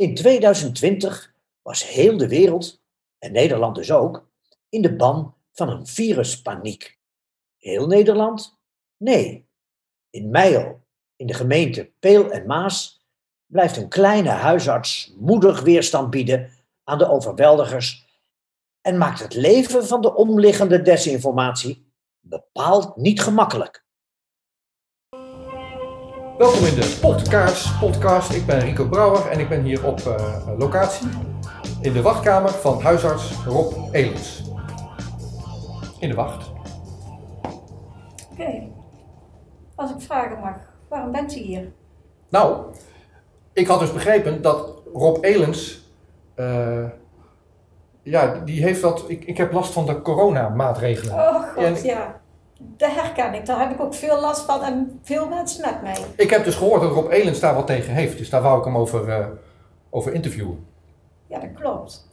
In 2020 was heel de wereld, en Nederland dus ook, in de ban van een viruspaniek. Heel Nederland? Nee. In Meijel, in de gemeente Peel en Maas, blijft een kleine huisarts moedig weerstand bieden aan de overweldigers en maakt het leven van de omliggende desinformatie bepaald niet gemakkelijk. Welkom in de podcast. podcast. Ik ben Rico Brouwer en ik ben hier op uh, locatie in de wachtkamer van huisarts Rob Elens. In de wacht. Oké. Okay. Als ik vragen mag, waarom bent u hier? Nou, ik had dus begrepen dat Rob Elens, uh, ja, die heeft wat, ik, ik heb last van de coronamaatregelen. Oh god, en, ja. Dat herken ik. Daar heb ik ook veel last van en veel mensen met mij. Ik heb dus gehoord dat Rob Elens daar wat tegen heeft. Dus daar wou ik hem over, uh, over interviewen. Ja, dat klopt.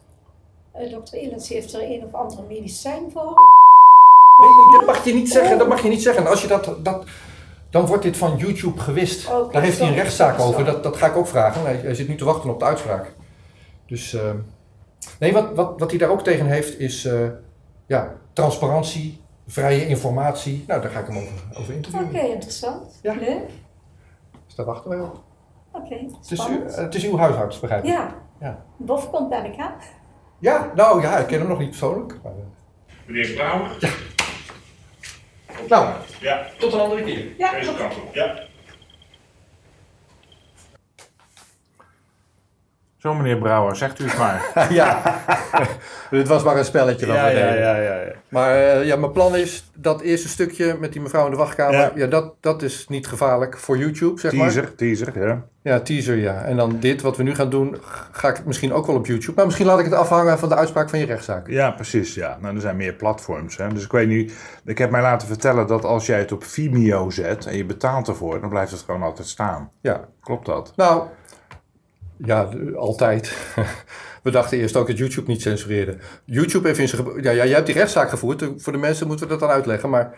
Uh, dokter Elens heeft er een of andere medicijn voor. Nee, dat mag je niet zeggen. Dat mag je niet zeggen. Als je dat, dat, dan wordt dit van YouTube gewist. Okay, daar heeft hij een rechtszaak over. Dat, dat ga ik ook vragen. Hij, hij, zit nu te wachten op de uitspraak. Dus uh, nee, wat, wat, wat hij daar ook tegen heeft is ja, transparantie vrije informatie. Nou, daar ga ik hem over, over interviewen. Oké, okay, interessant. Ja. Leuk. Dus daar wachten we op. Oké, okay, het, is u, het is uw huisarts, begrijp ik? Ja. ja. Bof komt ik, hè? Ja, nou ja, ik ken hem nog niet persoonlijk. Maar, Meneer Brouwer? Ja. Nou, ja. tot een andere keer. Ja, Deze kant op. Ja. Zo, meneer Brouwer, zegt u het maar. ja, dit was maar een spelletje van ja, ja, ja, ja, ja. Maar uh, ja, mijn plan is dat eerste stukje met die mevrouw in de wachtkamer, ja, ja dat, dat is niet gevaarlijk voor YouTube, zeg teaser, maar. Teaser, teaser, ja. Ja, teaser, ja. En dan dit, wat we nu gaan doen, ga ik misschien ook wel op YouTube. Maar misschien laat ik het afhangen van de uitspraak van je rechtszaak. Ja, precies, ja. Nou, er zijn meer platforms, hè. Dus ik weet niet, ik heb mij laten vertellen dat als jij het op Vimeo zet en je betaalt ervoor, dan blijft het gewoon altijd staan. Ja. Klopt dat? Nou, ja, altijd. We dachten eerst ook dat YouTube niet censureerde. YouTube heeft in zijn... Ja, ja, jij hebt die rechtszaak gevoerd. Voor de mensen moeten we dat dan uitleggen. Maar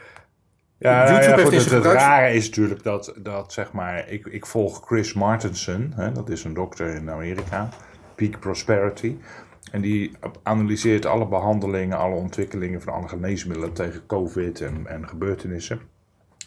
ja, YouTube ja, heeft goed. Het rare is natuurlijk dat, dat zeg maar... Ik, ik volg Chris Martensen. Hè, dat is een dokter in Amerika. Peak Prosperity. En die analyseert alle behandelingen, alle ontwikkelingen van alle geneesmiddelen tegen COVID en, en gebeurtenissen.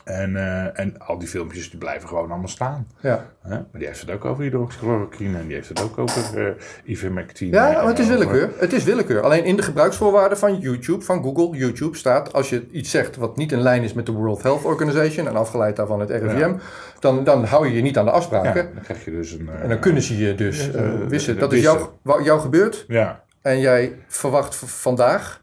En, uh, en al die filmpjes die blijven gewoon allemaal staan. Ja. Huh? Maar die heeft het ook over hydroxychloroquine en die heeft het ook over uh, ivermectine. Ja, maar het is willekeur. Het is willekeur. Alleen in de gebruiksvoorwaarden van YouTube, van Google, YouTube staat... als je iets zegt wat niet in lijn is met de World Health Organization... en afgeleid daarvan het RIVM, ja. dan, dan hou je je niet aan de afspraken. Ja, dan krijg je dus een... Uh, en dan kunnen ze je dus wissen. Dat is jou, jou gebeurd. Ja. En jij verwacht vandaag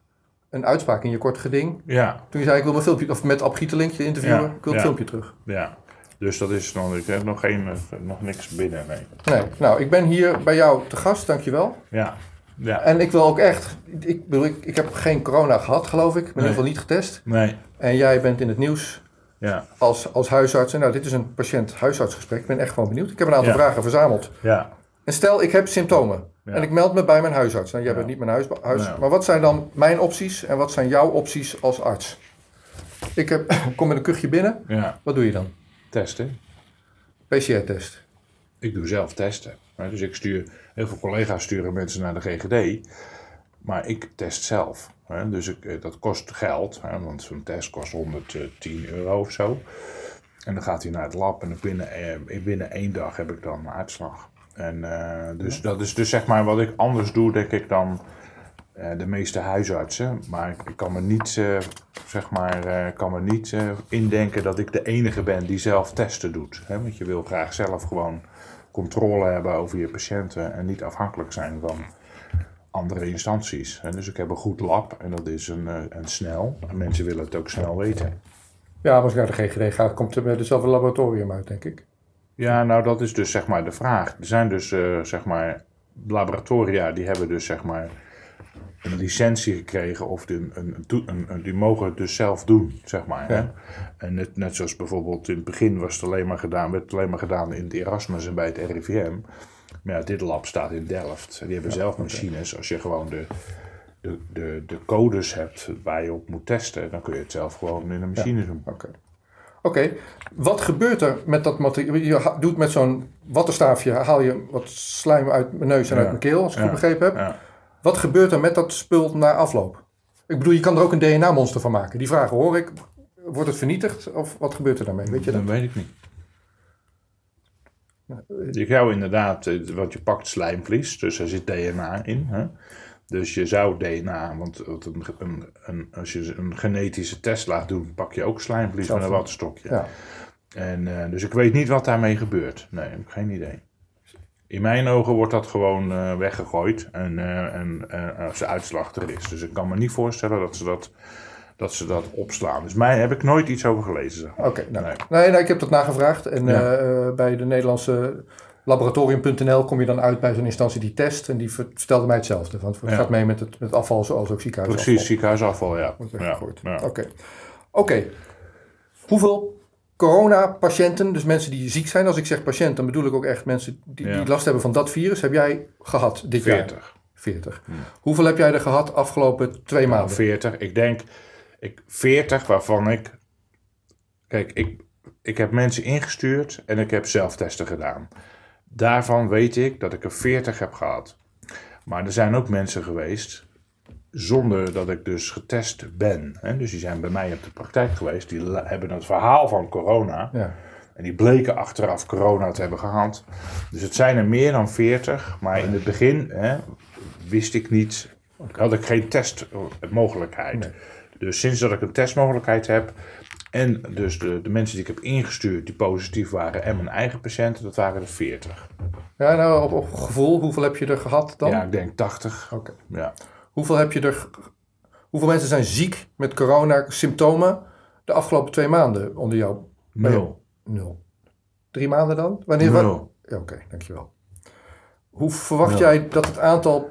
een uitspraak in je kort geding. Ja. Toen je zei, ik wil mijn filmpje, of met Ab Gietelink je interviewen, ja. ik wil het filmpje terug. Ja, dus dat is nog, ik heb nog, geen, nog niks binnen, nee. Nee, nou, ik ben hier bij jou te gast, dankjewel. Ja. Ja. En ik wil ook echt, ik, bedoel, ik, ik heb geen corona gehad, geloof ik. Ik ben nee. in ieder geval niet getest. Nee. En jij bent in het nieuws ja. als, als huisarts. En nou, dit is een patiënt-huisartsgesprek. Ik ben echt gewoon benieuwd. Ik heb een aantal ja. vragen verzameld. Ja. En stel, ik heb symptomen. Ja. En ik meld me bij mijn huisarts. Nou, jij bent niet mijn huis, huis Ja. maar wat zijn dan mijn opties en wat zijn jouw opties als arts? Ik heb, kom met een kuchje binnen. Ja. Wat doe je dan? Testen. PCR-test. Ik doe zelf testen. Dus ik stuur, heel veel collega's sturen mensen naar de GGD. Maar ik test zelf. hè. Dus ik, eh, dat kost geld. hè, Want zo'n test kost 110 euro of zo. En dan gaat hij naar het lab en binnen, eh, binnen één dag heb ik dan een uitslag. En uh, dus dat is dus zeg maar wat ik anders doe, denk ik, dan uh, de meeste huisartsen. Maar ik kan me niet, uh, zeg maar, kan me niet indenken dat ik de enige ben die zelf testen doet. Hè? Want je wil graag zelf gewoon controle hebben over je patiënten en niet afhankelijk zijn van andere instanties. Hè? Dus ik heb een goed lab en dat is een, een snel. En mensen willen het ook snel weten. Ja, als ik naar de GGD ga, komt er bij hetzelfde laboratorium uit, denk ik. Ja, nou dat is dus zeg maar de vraag. Er zijn dus uh, zeg maar laboratoria die hebben dus zeg maar een licentie gekregen of die, een, een, een, die mogen het dus zelf doen, zeg maar. Ja. Hè? En net, net zoals bijvoorbeeld in het begin was het alleen maar gedaan, werd het alleen maar gedaan in het Erasmus en bij het RIVM. Maar ja, dit lab staat in Delft. Die hebben Ja, zelf machines. Als je gewoon de, de, de, de codes hebt waar je op moet testen, dan kun je het zelf gewoon in een machine doen. Oké. Wat gebeurt er met dat materiaal? Je doet met zo'n wattenstaafje, haal je wat slijm uit mijn neus en Ja. uit mijn keel, als ik Ja. goed begrepen heb. Ja. Wat gebeurt er met dat spul na afloop? Ik bedoel, je kan er ook een DNA-monster van maken. Die vragen hoor ik. Wordt het vernietigd of wat gebeurt er daarmee? Weet je dat? Dat weet ik niet. Je zou inderdaad, eh, want je pakt slijmvlies, dus er zit DNA in. Hè? Dus je zou DNA, want een, een, een- als je een genetische test laat doen, pak je ook slijmvlies met een wattenstokje. Ja. En, eh, dus ik weet niet wat daarmee gebeurt. Nee, ik heb geen idee. In mijn ogen wordt dat gewoon eh, weggegooid en, eh, en als de uitslag er is. Dus ik kan me niet voorstellen dat ze dat, dat, ze dat opslaan. Dus mij heb ik nooit iets over gelezen. Oké, nou, Nee. nee. Nee, ik heb dat nagevraagd. En Ja. bij de Nederlandse laboratorium.nl kom je dan uit bij zo'n instantie die test. En die ver- vertelde mij hetzelfde. Want het Ja. gaat mee met het, met afval zoals ook ziekenhuisafval. Precies, ziekenhuisafval, ja. Oké. Oké. Hoeveel coronapatiënten, dus mensen die ziek zijn, als ik zeg patiënt, dan bedoel ik ook echt mensen die, Ja. die last hebben van dat virus, heb jij gehad dit jaar? 40. 40. Hoeveel heb jij er gehad afgelopen twee Nou, maanden? 40. Ik denk, ik, 40 waarvan ik. Kijk, ik, ik heb mensen ingestuurd en ik heb zelftesten gedaan. Daarvan weet ik dat ik er 40 heb gehad. Maar er zijn ook mensen geweest zonder dat ik dus getest ben. Hè? Dus die zijn bij mij op de praktijk geweest. Die hebben het verhaal van corona. Ja. En die bleken achteraf corona te hebben gehad. Dus het zijn er meer dan 40. Maar in het begin hè, wist ik niet, had ik geen testmogelijkheid. Nee. Dus sinds dat ik een testmogelijkheid heb. En dus de, de mensen die ik heb ingestuurd die positief waren en mijn eigen patiënten, dat waren er 40. Ja, nou, op, op gevoel, hoeveel heb je er gehad dan? Ja, ik denk 80. Oké. Ja. Hoeveel heb je er... Hoeveel mensen zijn ziek met corona-symptomen de afgelopen twee maanden onder jou? Nul. Nul. Drie maanden dan? Wanneer? wa- Nul. Ja, Oké, dankjewel. Hoe verwacht Nul. jij dat het aantal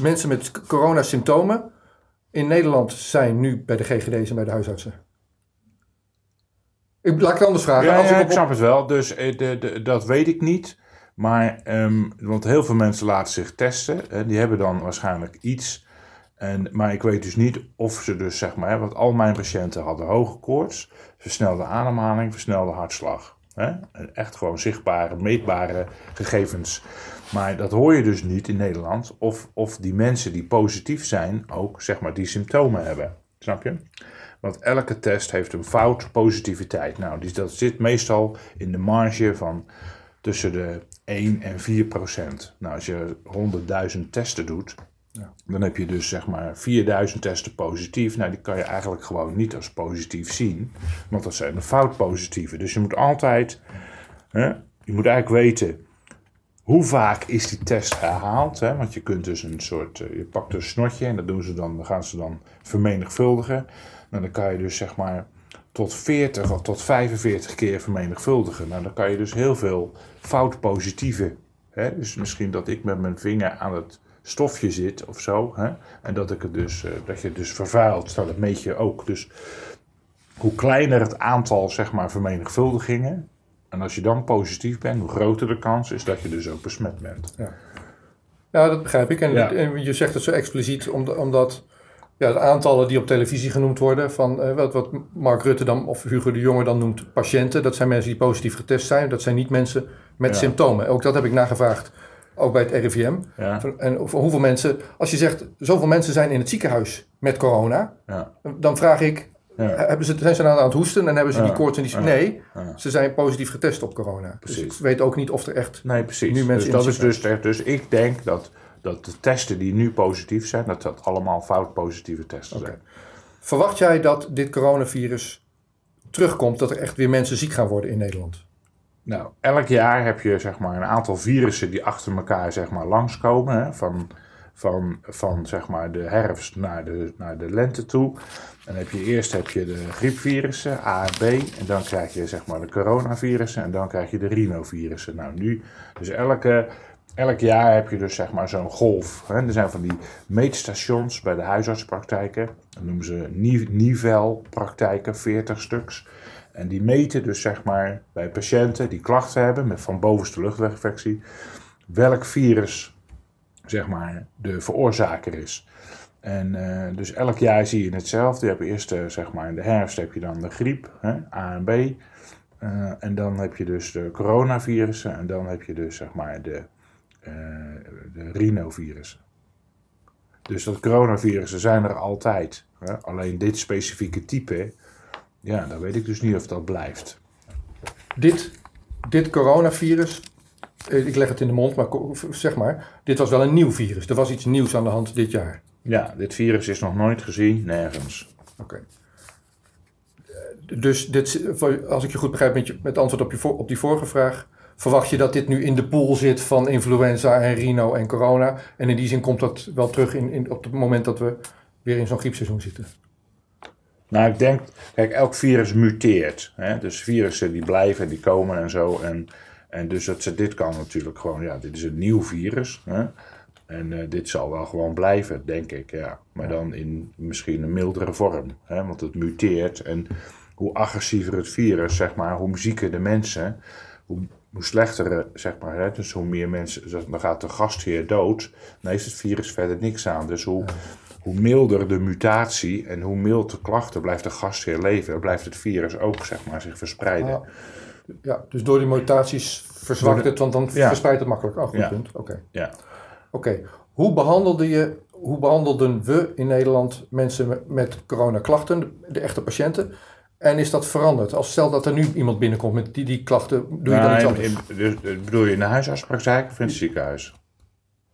mensen met coronasymptomen in Nederland zijn nu bij de GGD's en bij de huisartsen? Ik, laat ik het anders vragen. Ja, Als ja, ik ik op- snap het wel. Dus eh, de, de, dat weet ik niet. Maar, ehm, want heel veel mensen laten zich testen. En die hebben dan waarschijnlijk iets. En, maar ik weet dus niet of ze dus, zeg maar, hè, want al mijn patiënten hadden hoge koorts, versnelde ademhaling, versnelde hartslag. Hè? Echt gewoon zichtbare, meetbare gegevens. Maar dat hoor je dus niet in Nederland. Of, of die mensen die positief zijn ook, zeg maar, die symptomen hebben. Snap je? Want elke test heeft een fout positiviteit. Nou, die, dat zit meestal in de marge van tussen de 1 en 4 procent. Nou, als je 100.000 testen doet, dan heb je dus zeg maar 4000 testen positief. Nou, die kan je eigenlijk gewoon niet als positief zien, want dat zijn de fout positieve. Dus je moet altijd, hè, je moet eigenlijk weten hoe vaak is die test herhaald? Hè? Want je kunt dus een soort, eh, je pakt een snotje en dat doen ze dan, dan gaan ze dan vermenigvuldigen. Nou, dan kan je dus zeg maar tot 40 of tot 45 keer vermenigvuldigen. Nou, dan kan je dus heel veel fout positieve. Hè? Dus misschien dat ik met mijn vinger aan het stofje zit of zo. Hè? En dat, ik het dus, eh, dat je het dus vervuilt. Nou, dat meet je ook. Dus hoe kleiner het aantal zeg maar, vermenigvuldigingen. En als je dan positief bent, hoe groter de kans is dat je dus ook besmet bent. Ja, dat begrijp ik. En, Ja. en je zegt het zo expliciet omdat, omdat ja, de aantallen die op televisie genoemd worden, van eh, wat, wat Mark Rutte dan of Hugo de Jonge dan noemt patiënten, dat zijn mensen die positief getest zijn. Dat zijn niet mensen met Ja. symptomen. Ook dat heb ik nagevraagd, ook bij het RIVM. Ja, En hoeveel mensen, als je zegt zoveel mensen zijn in het ziekenhuis met corona, ja, dan vraag ik, hebben ze, zijn ze nou aan het hoesten en hebben ze die koorts en die... Nee, ze zijn positief getest op corona. Dus ik weet ook niet of er echt... Nee, precies. Nu mensen dus dat is dus, echt- dus ik denk dat, dat de testen die nu positief zijn, dat dat allemaal fout positieve testen zijn. Verwacht jij dat dit coronavirus terugkomt, dat er echt weer mensen ziek gaan worden in Nederland? Nou, elk jaar heb je zeg maar een aantal virussen die achter elkaar zeg maar langskomen. Hè, van, van, van zeg maar de herfst naar de, naar de lente toe. Dan heb je eerst heb je de griepvirussen, A en B. En dan krijg je zeg maar de coronavirussen. En dan krijg je de rhinovirussen. Nou, nu, dus elke, elk jaar heb je dus zeg maar zo'n golf. Hè. Er zijn van die meetstations bij de huisartspraktijken. Dat noemen ze Ni- Nivel-praktijken, 40 stuks. En die meten dus zeg maar bij patiënten die klachten hebben met van bovenste luchtweginfectie, welk virus zeg maar de veroorzaker is. En eh, dus elk jaar zie je hetzelfde. Je hebt eerst, eh, zeg maar, in de herfst heb je dan de griep, hè, A en B. Eh, en dan heb je dus de coronavirussen. En dan heb je dus, zeg maar, de, de rhinovirussen. Dus dat coronavirussen zijn er altijd. Hè? Alleen dit specifieke type, ja, dan weet ik dus niet of dat blijft. Dit, dit coronavirus, eh, ik leg het in de mond, maar zeg maar, dit was wel een nieuw virus. Er was iets nieuws aan de hand dit jaar. Ja, dit virus is nog nooit gezien, nergens. Oké. Eh, Dus dit, als ik je goed begrijp met, je, met antwoord op, je, op die vorige vraag, verwacht je dat dit nu in de pool zit van influenza en rhino en corona? En in die zin komt dat wel terug in, in, op het moment dat we weer in zo'n griepseizoen zitten. Nou, ik denk, kijk, elk virus muteert. Hè? Dus virussen die blijven en die komen en zo. En, en dus dat, dit kan natuurlijk gewoon, ja, dit is een nieuw virus. Hè? En eh, dit zal wel gewoon blijven, denk ik, ja. Maar dan in misschien een mildere vorm. Hè? Want het muteert. En hoe agressiever het virus, zeg maar, hoe zieker de mensen, hoe, hoe slechter, eh, zeg maar, hè? dus hoe meer mensen, dan gaat de gastheer dood, dan heeft het virus verder niks aan. Dus hoe, hoe milder de mutatie en hoe mild de klachten, blijft de gastheer leven, blijft het virus ook, zeg maar, zich verspreiden. Ah, ja, dus door die mutaties verzwakt het, want dan Ja. verspreidt het makkelijk. Oh, goed Ja. punt. Oké. Ja. Oké. Hoe behandelde je, hoe behandelden we in Nederland mensen met, met coronaklachten, de, de echte patiënten? En is dat veranderd? Als stel dat er nu iemand binnenkomt met die, die klachten, doe je dan iets anders? in- in- dus, eh, bedoel je in de huisartspraktijk of in het ziekenhuis?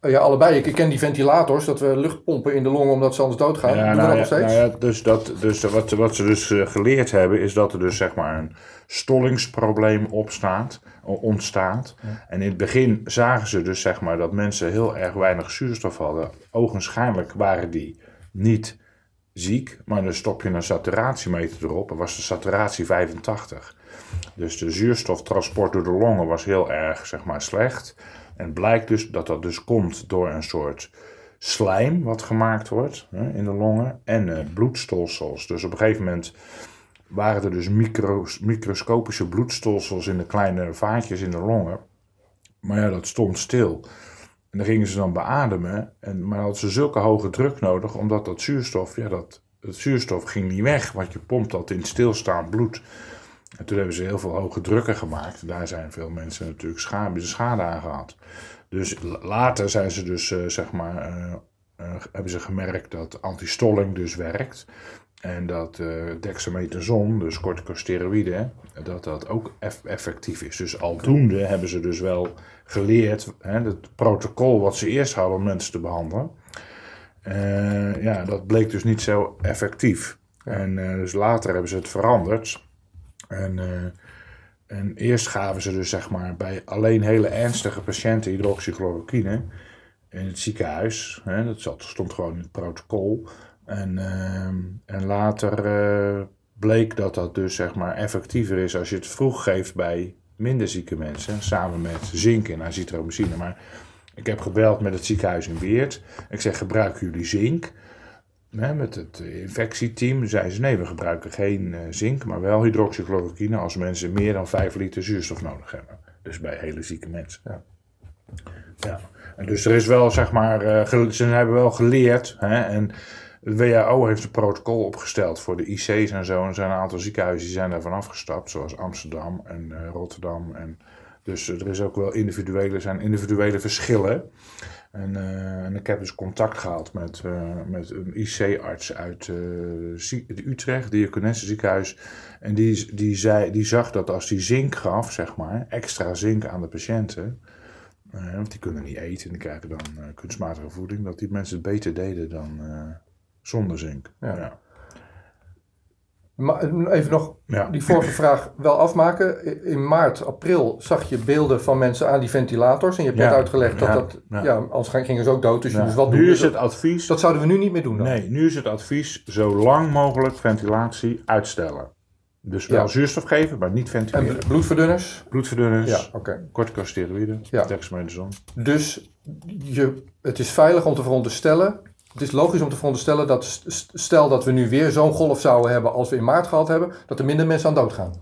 Oh Ja, allebei. Ik, ik ken die ventilators, dat we lucht pompen in de longen omdat ze anders doodgaan. Doen we nou dat ja, nog steeds? nou ja, dus dat, dus wat, wat ze dus eh, geleerd hebben, is dat er dus zeg maar een stollingsprobleem opstaat, ontstaat. En in het begin zagen ze dus zeg maar dat mensen heel erg weinig zuurstof hadden. Ogenschijnlijk waren die niet ziek, maar dan stop je een saturatiemeter erop en was de saturatie 85. Dus de zuurstoftransport door de longen was heel erg zeg maar slecht. En blijkt dus dat dat dus komt door een soort slijm wat gemaakt wordt hè, in de longen en eh, bloedstolsels. Dus op een gegeven moment waren er dus micro, microscopische bloedstolsels in de kleine vaatjes in de longen. Maar ja, dat stond stil. En dan gingen ze dan beademen. En, maar hadden ze zulke hoge druk nodig, omdat dat zuurstof, ja, dat, het zuurstof ging niet weg. Want je pompt dat in stilstaand bloed. En toen hebben ze heel veel hoge drukken gemaakt. Daar zijn veel mensen natuurlijk schade, schade aan gehad. Dus later zijn ze dus, eh, zeg maar, eh, eh, hebben ze gemerkt dat antistolling dus werkt. En dat eh dexamethason, dus corticosteroïden, dat dat ook eff- effectief is. Dus aldoende hebben ze dus wel geleerd, hè, het protocol wat ze eerst hadden om mensen te behandelen. eh, ja, dat bleek dus niet zo effectief. En eh, dus later hebben ze het veranderd. En, en eerst gaven ze dus zeg maar bij alleen hele ernstige patiënten hydroxychloroquine in het ziekenhuis. Hè, dat stond gewoon in het protocol. En, ehm, en later eh, bleek dat dat dus zeg maar effectiever is als je het vroeg geeft bij minder zieke mensen. Samen met zink en azithromycine. Maar ik heb gebeld met het ziekenhuis in Weert. Ik zeg, gebruiken jullie zink? Met het infectieteam zeiden ze nee, we gebruiken geen eh, zink, maar wel hydroxychloroquine als mensen meer dan 5 liter zuurstof nodig hebben. Dus bij hele zieke mensen. Ja. Ja. En dus er is wel, zeg maar, eh, ze hebben wel geleerd. Hè, en de WHO heeft een protocol opgesteld voor de IC's en zo. En zijn een aantal ziekenhuizen zijn daarvan afgestapt, zoals Amsterdam en eh, Rotterdam. En dus er is ook wel individuele, zijn individuele verschillen. En, eh, en ik heb dus contact gehad met, eh, met een IC-arts uit het Utrecht, Diakonesse ziekenhuis. En die, die, zei, die zag dat als die zink gaf, zeg maar, extra zink aan de patiënten. want die kunnen niet eten en die krijgen dan kunstmatige voeding. Dat die mensen het beter deden dan zonder zink. Ja. Ja. Maar eh, even nog Ja. die vorige vraag wel afmaken. In maart, april zag je beelden van mensen aan die ventilators. En je hebt net uitgelegd dat Ja. dat... Ja, anders gingen ze ook dood. Dus, dus wat doen nu is het advies. Dat zouden we nu niet meer doen dan? Nee, nu is het advies zo lang mogelijk ventilatie uitstellen. Dus wel Ja. zuurstof geven, maar niet ventileren. En bloedverdunners? Bloedverdunners, Ja, oké. corticosteroïden, Ja. Dus je, het is veilig om te veronderstellen. Het is logisch om te veronderstellen dat st- stel dat we nu weer zo'n golf zouden hebben als we in maart gehad hebben, dat er minder mensen aan dood gaan.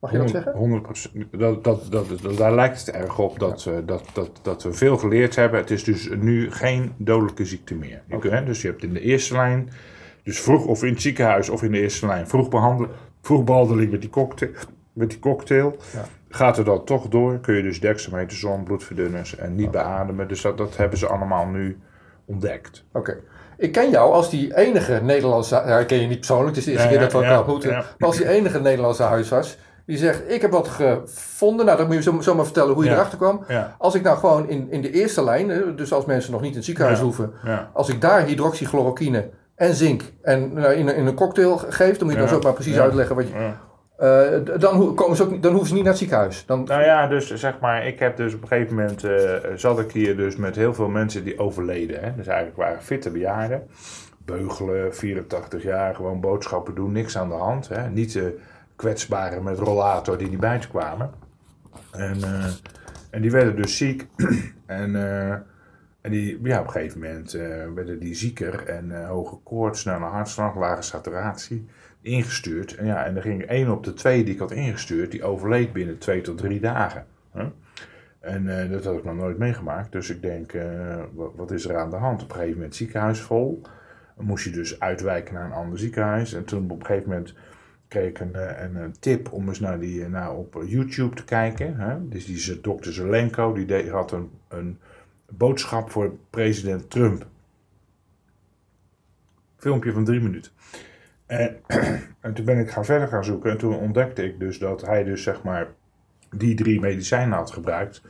Mag je dat zeggen? 100%. Dat, dat, dat, dat- daar lijkt het erg op dat, we- dat, dat, dat we veel geleerd hebben. Het is dus nu geen dodelijke ziekte meer. Je kunt- dus je hebt in de eerste lijn, dus vroeg of in het ziekenhuis of in de eerste lijn, vroeg, behandel, vroeg behandeling met die cocktail. Met die cocktail. Ja. Gaat er dan toch door, kun je dus dexamethason, bloedverdunners en niet beademen. Dus dat, dat hebben ze allemaal nu ontdekt. Oké. Ik ken jou als die enige Nederlandse... Ja, ik ken je niet persoonlijk, het is de eerste Ja, keer dat we elkaar ontmoeten. Maar als die enige Nederlandse huisarts die zegt... Ik heb wat gevonden. Nou, dan moet je zo, zo maar vertellen hoe je Ja. erachter kwam. Ja, Als ik nou gewoon in, in de eerste lijn... eh, Dus als mensen nog niet in het ziekenhuis Ja. hoeven... Als ik daar hydroxychloroquine en zink en nou, in, een- in een cocktail geef... Dan moet je ons ook maar precies uitleggen wat je... eh, dan, komen ze ook, dan hoeven ze niet naar het ziekenhuis. Dan, Nou ja, dus zeg maar, ik heb dus op een gegeven moment, eh, zat ik hier dus met heel veel mensen die overleden. Hè? Dus eigenlijk waren fitte bejaarden. Beugelen, 84 jaar, gewoon boodschappen doen, niks aan de hand. Hè? Niet de kwetsbaren met rollator die niet buiten kwamen. En, eh, en die werden dus ziek. en, en die, ja, op een gegeven moment werden die zieker en hoge koorts, snelle hartslag, lage saturatie ingestuurd. En ja, en er ging één op de twee die ik had ingestuurd, die overleed binnen twee tot drie dagen. En eh, dat had ik nog nooit meegemaakt. Dus ik denk, eh, wat, is er aan de hand? Op een gegeven moment ziekenhuis vol. Moest je dus uitwijken naar een ander ziekenhuis. En toen op een gegeven moment kreeg ik een, eh, een, tip om eens naar die, naar op YouTube te kijken. Hè? Dus die dokter Zelenko, die had een, een boodschap voor president Trump. Filmpje van drie minuten. En, en toen ben ik gaan verder gaan zoeken. En toen ontdekte ik dus dat hij dus zeg maar die drie medicijnen had gebruikt.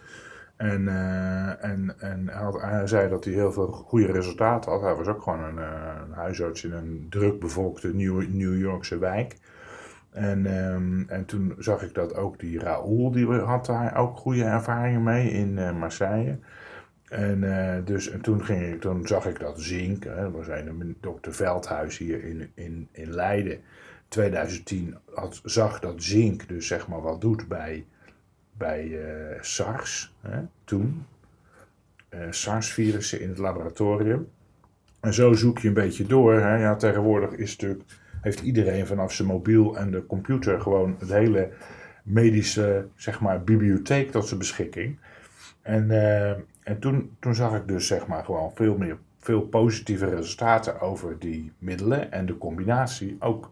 En, eh, en, en hij, had- zei dat hij heel veel goede resultaten had. Hij was ook gewoon een, een huisarts in een druk bevolkte New, New Yorkse wijk. En, ehm, en toen zag ik dat ook die Raoul, die had daar ook goede ervaringen mee in eh, Marseille. En, eh, dus, en toen, ging ik, toen zag ik dat zink, hè, was een dokter Veldhuis hier in, in, in Leiden. 2010 had, zag dat zink dus zeg maar wat doet bij, bij eh, SARS hè, toen. Eh, SARS-virussen in het laboratorium. En zo zoek je een beetje door. Hè. Ja, tegenwoordig is natuurlijk, heeft iedereen vanaf zijn mobiel en de computer gewoon het hele medische zeg maar, bibliotheek tot zijn beschikking. En, en toen, toen zag ik dus zeg maar gewoon veel meer veel positieve resultaten over die middelen en de combinatie ook.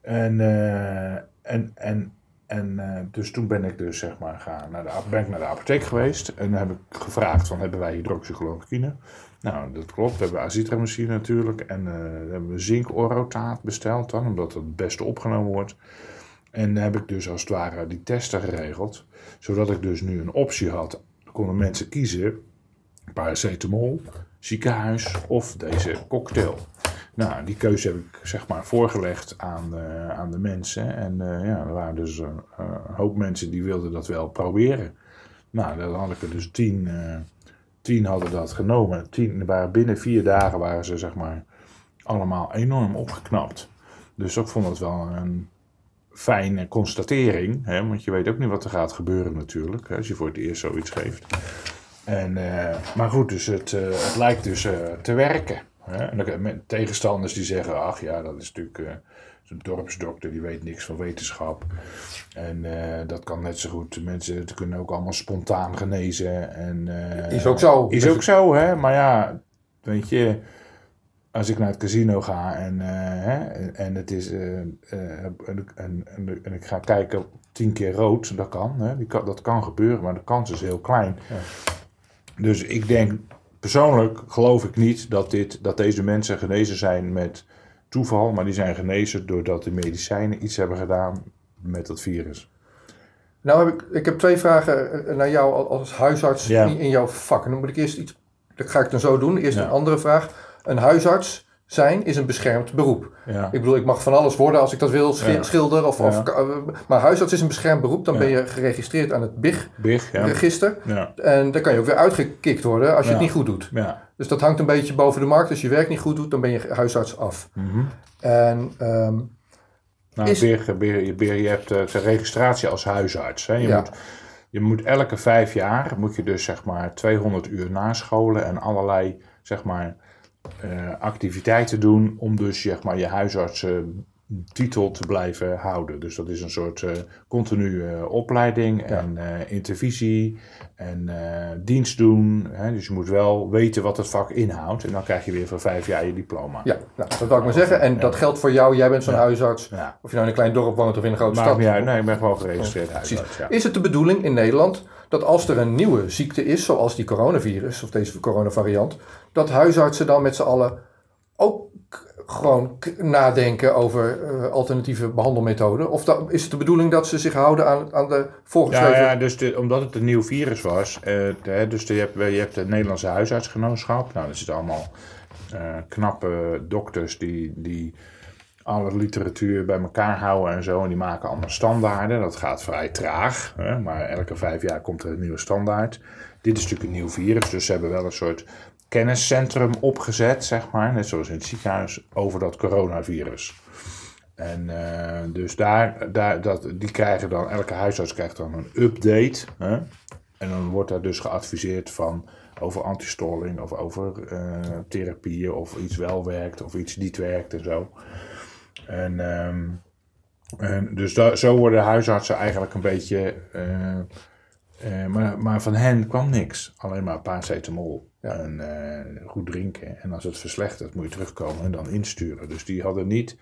En, eh, en, en, en eh, dus toen ben ik dus zeg maar gaan naar de, ben ik naar de apotheek geweest en heb ik gevraagd van hebben wij hydroxychloroquine? Nou, dat klopt. We hebben azithromycine natuurlijk en eh, we hebben zink-orotaat besteld dan, omdat het het beste opgenomen wordt. En heb ik dus als het ware die testen geregeld, zodat ik dus nu een optie had. Konden mensen kiezen, paracetamol, ziekenhuis of deze cocktail. Nou, die keuze heb ik zeg maar voorgelegd aan de, aan de mensen. En eh, ja, er waren dus een, een hoop mensen die wilden dat wel proberen. Nou, dan had ik er dus tien, eh, tien hadden dat genomen. Tien waren binnen vier dagen waren ze zeg maar allemaal enorm opgeknapt. Dus ik vond het wel een fijne constatering. Hè? Want je weet ook niet wat er gaat gebeuren natuurlijk. Hè, als je voor het eerst zoiets geeft. En, eh, maar goed, dus het, eh, het lijkt dus eh, te werken. Hè? En dan, tegenstanders die zeggen, ach ja, dat is natuurlijk zo'n dorpsdokter, die weet niks van wetenschap. En dat kan net zo goed, mensen het kunnen ook allemaal spontaan genezen. En, Is ook zo. Is ook zo, hè. Maar ja, weet je, als ik naar het casino ga en, eh, hè, en, het is, eh, eh, en, en, ik ga kijken tien keer rood, dat kan, hè. Die kan, dat kan gebeuren, maar de kans is heel klein. Dus ik denk, persoonlijk geloof ik niet dat, dit, dat deze mensen genezen zijn met toeval, maar die zijn genezen doordat de medicijnen iets hebben gedaan met dat virus. Nou heb ik, ik heb twee vragen naar jou al- als huisarts Ja. in, in jouw vak. En dan moet ik eerst iets, dat ga ik dan zo doen. Eerst Ja. een andere vraag. Een huisarts zijn is een beschermd beroep. Ja. Ik bedoel, ik mag van alles worden als ik dat wil, schi- Ja. schilder of, Ja. of eh, maar huisarts is een beschermd beroep. Dan ben je geregistreerd aan het Big, ja. BIG-register. Ja. En dan kan je ook weer uitgekikt worden als je het niet goed doet. ja. Dus dat hangt een beetje boven de markt. Als je werk niet goed doet, dan ben je huisarts af. Mhm. En ehm, Nou, Is- Beer, Beer, je, hebt eh, zijn registratie als huisarts. Hè. Je, moet, je moet elke vijf jaar moet je dus zeg maar 200 uur nascholen en allerlei zeg maar, eh, activiteiten doen om dus zeg maar, je titel te blijven houden. Dus dat is een soort eh continue eh, opleiding en eh, intervisie en eh, dienst doen. Hè? Dus je moet wel weten wat het vak inhoudt. En dan krijg je weer voor vijf jaar je diploma. Ja, nou, dat wil ik maar zeggen. En dat geldt voor jou. Jij bent zo'n Ja. huisarts. Ja. Of je nou in een klein dorp woont of in een grote Maakt stad. niet uit. Nee, ik ben gewoon geregistreerd huisarts. Ja. Is het de bedoeling in Nederland dat als er een nieuwe ziekte is, zoals die coronavirus of deze coronavariant, dat huisartsen dan met z'n allen ook gewoon nadenken over eh, alternatieve behandelmethoden? Of is het de bedoeling dat ze zich houden aan, aan de Ja, voorgeschreven... ja dus de- omdat het een nieuw virus was. eh, dus je, hebt, je hebt het Nederlandse huisartsgenootschap. Nou, dat zitten allemaal eh, knappe dokters die, die alle literatuur bij elkaar houden en zo. En die maken allemaal standaarden. Dat gaat vrij traag. Hè? Maar elke vijf jaar komt er een nieuwe standaard. Dit is natuurlijk een nieuw virus. Dus ze hebben wel een soort kenniscentrum opgezet, zeg maar. Net zoals in het ziekenhuis, over dat coronavirus. En eh, dus daar, daar, dat, die krijgen dan, elke huisarts krijgt dan een update. Hè? En dan wordt daar dus geadviseerd van over antistolling of over eh, therapieën of iets wel werkt of iets niet werkt en zo. En, ehm, en dus da- zo worden huisartsen eigenlijk een beetje. eh, eh, maar, maar van hen kwam niks. Alleen maar paracetamol. En eh, goed drinken. En als het verslechtert, moet je terugkomen en dan insturen. Dus die hadden niet.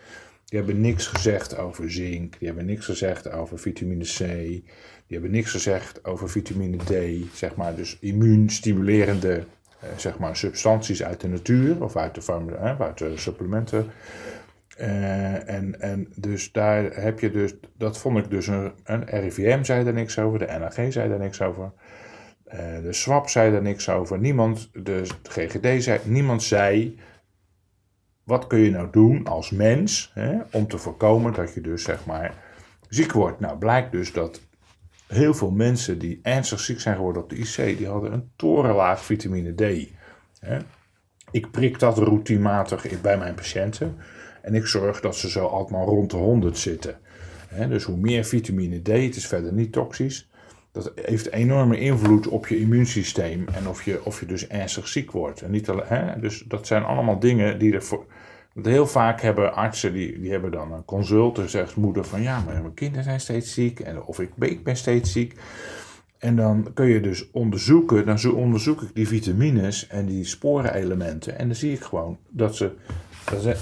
Die hebben niks gezegd over zink. Die hebben niks gezegd over vitamine C. Die hebben niks gezegd over vitamine D. Zeg maar, dus immuunstimulerende eh, zeg maar, substanties uit de natuur. Of uit de, eh, uit de supplementen. Eh, en, en dus daar heb je dus, dat vond ik dus een, een RIVM zei er niks over, de NAG zei er niks over, eh, de SWAP zei er niks over, niemand, de GGD zei, niemand zei, wat kun je nou doen als mens, hè, om te voorkomen dat je dus zeg maar ziek wordt. Nou blijkt dus dat heel veel mensen die ernstig ziek zijn geworden op de IC, die hadden een torenlaag vitamine D. Hè. Ik prik dat routinematig in- bij mijn patiënten. En ik zorg dat ze zo allemaal rond de 100 zitten. Dus hoe meer vitamine D, het is verder niet toxisch. Dat heeft enorme invloed op je immuunsysteem en of je, of je dus ernstig ziek wordt. En niet alleen, dus dat zijn allemaal dingen die er voor. Heel vaak hebben artsen die, die hebben dan een consult. Dan zegt moeder van ja, maar mijn kinderen zijn steeds ziek. En, of ik, ik ben steeds ziek. En dan kun je dus onderzoeken, dan zo onderzoek ik die vitamines en die sporenelementen. En dan zie ik gewoon dat ze,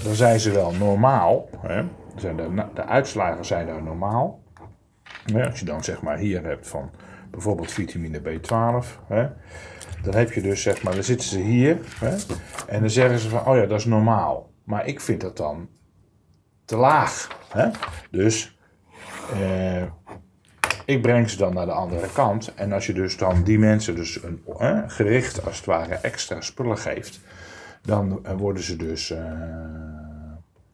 dan zijn- ze wel normaal. Hè? De, de uitslagen zijn daar normaal. Als je dan zeg maar hier hebt van bijvoorbeeld vitamine B12. Hè? Dan heb je dus zeg maar, dan zitten ze hier. Hè? En dan zeggen ze van, oh ja, dat is normaal. Maar ik vind dat dan te laag. Hè? Dus eh, ik breng ze dan naar de andere kant. En als je dus dan die mensen dus een gericht als het ware extra spullen geeft, dan worden ze dus. eh,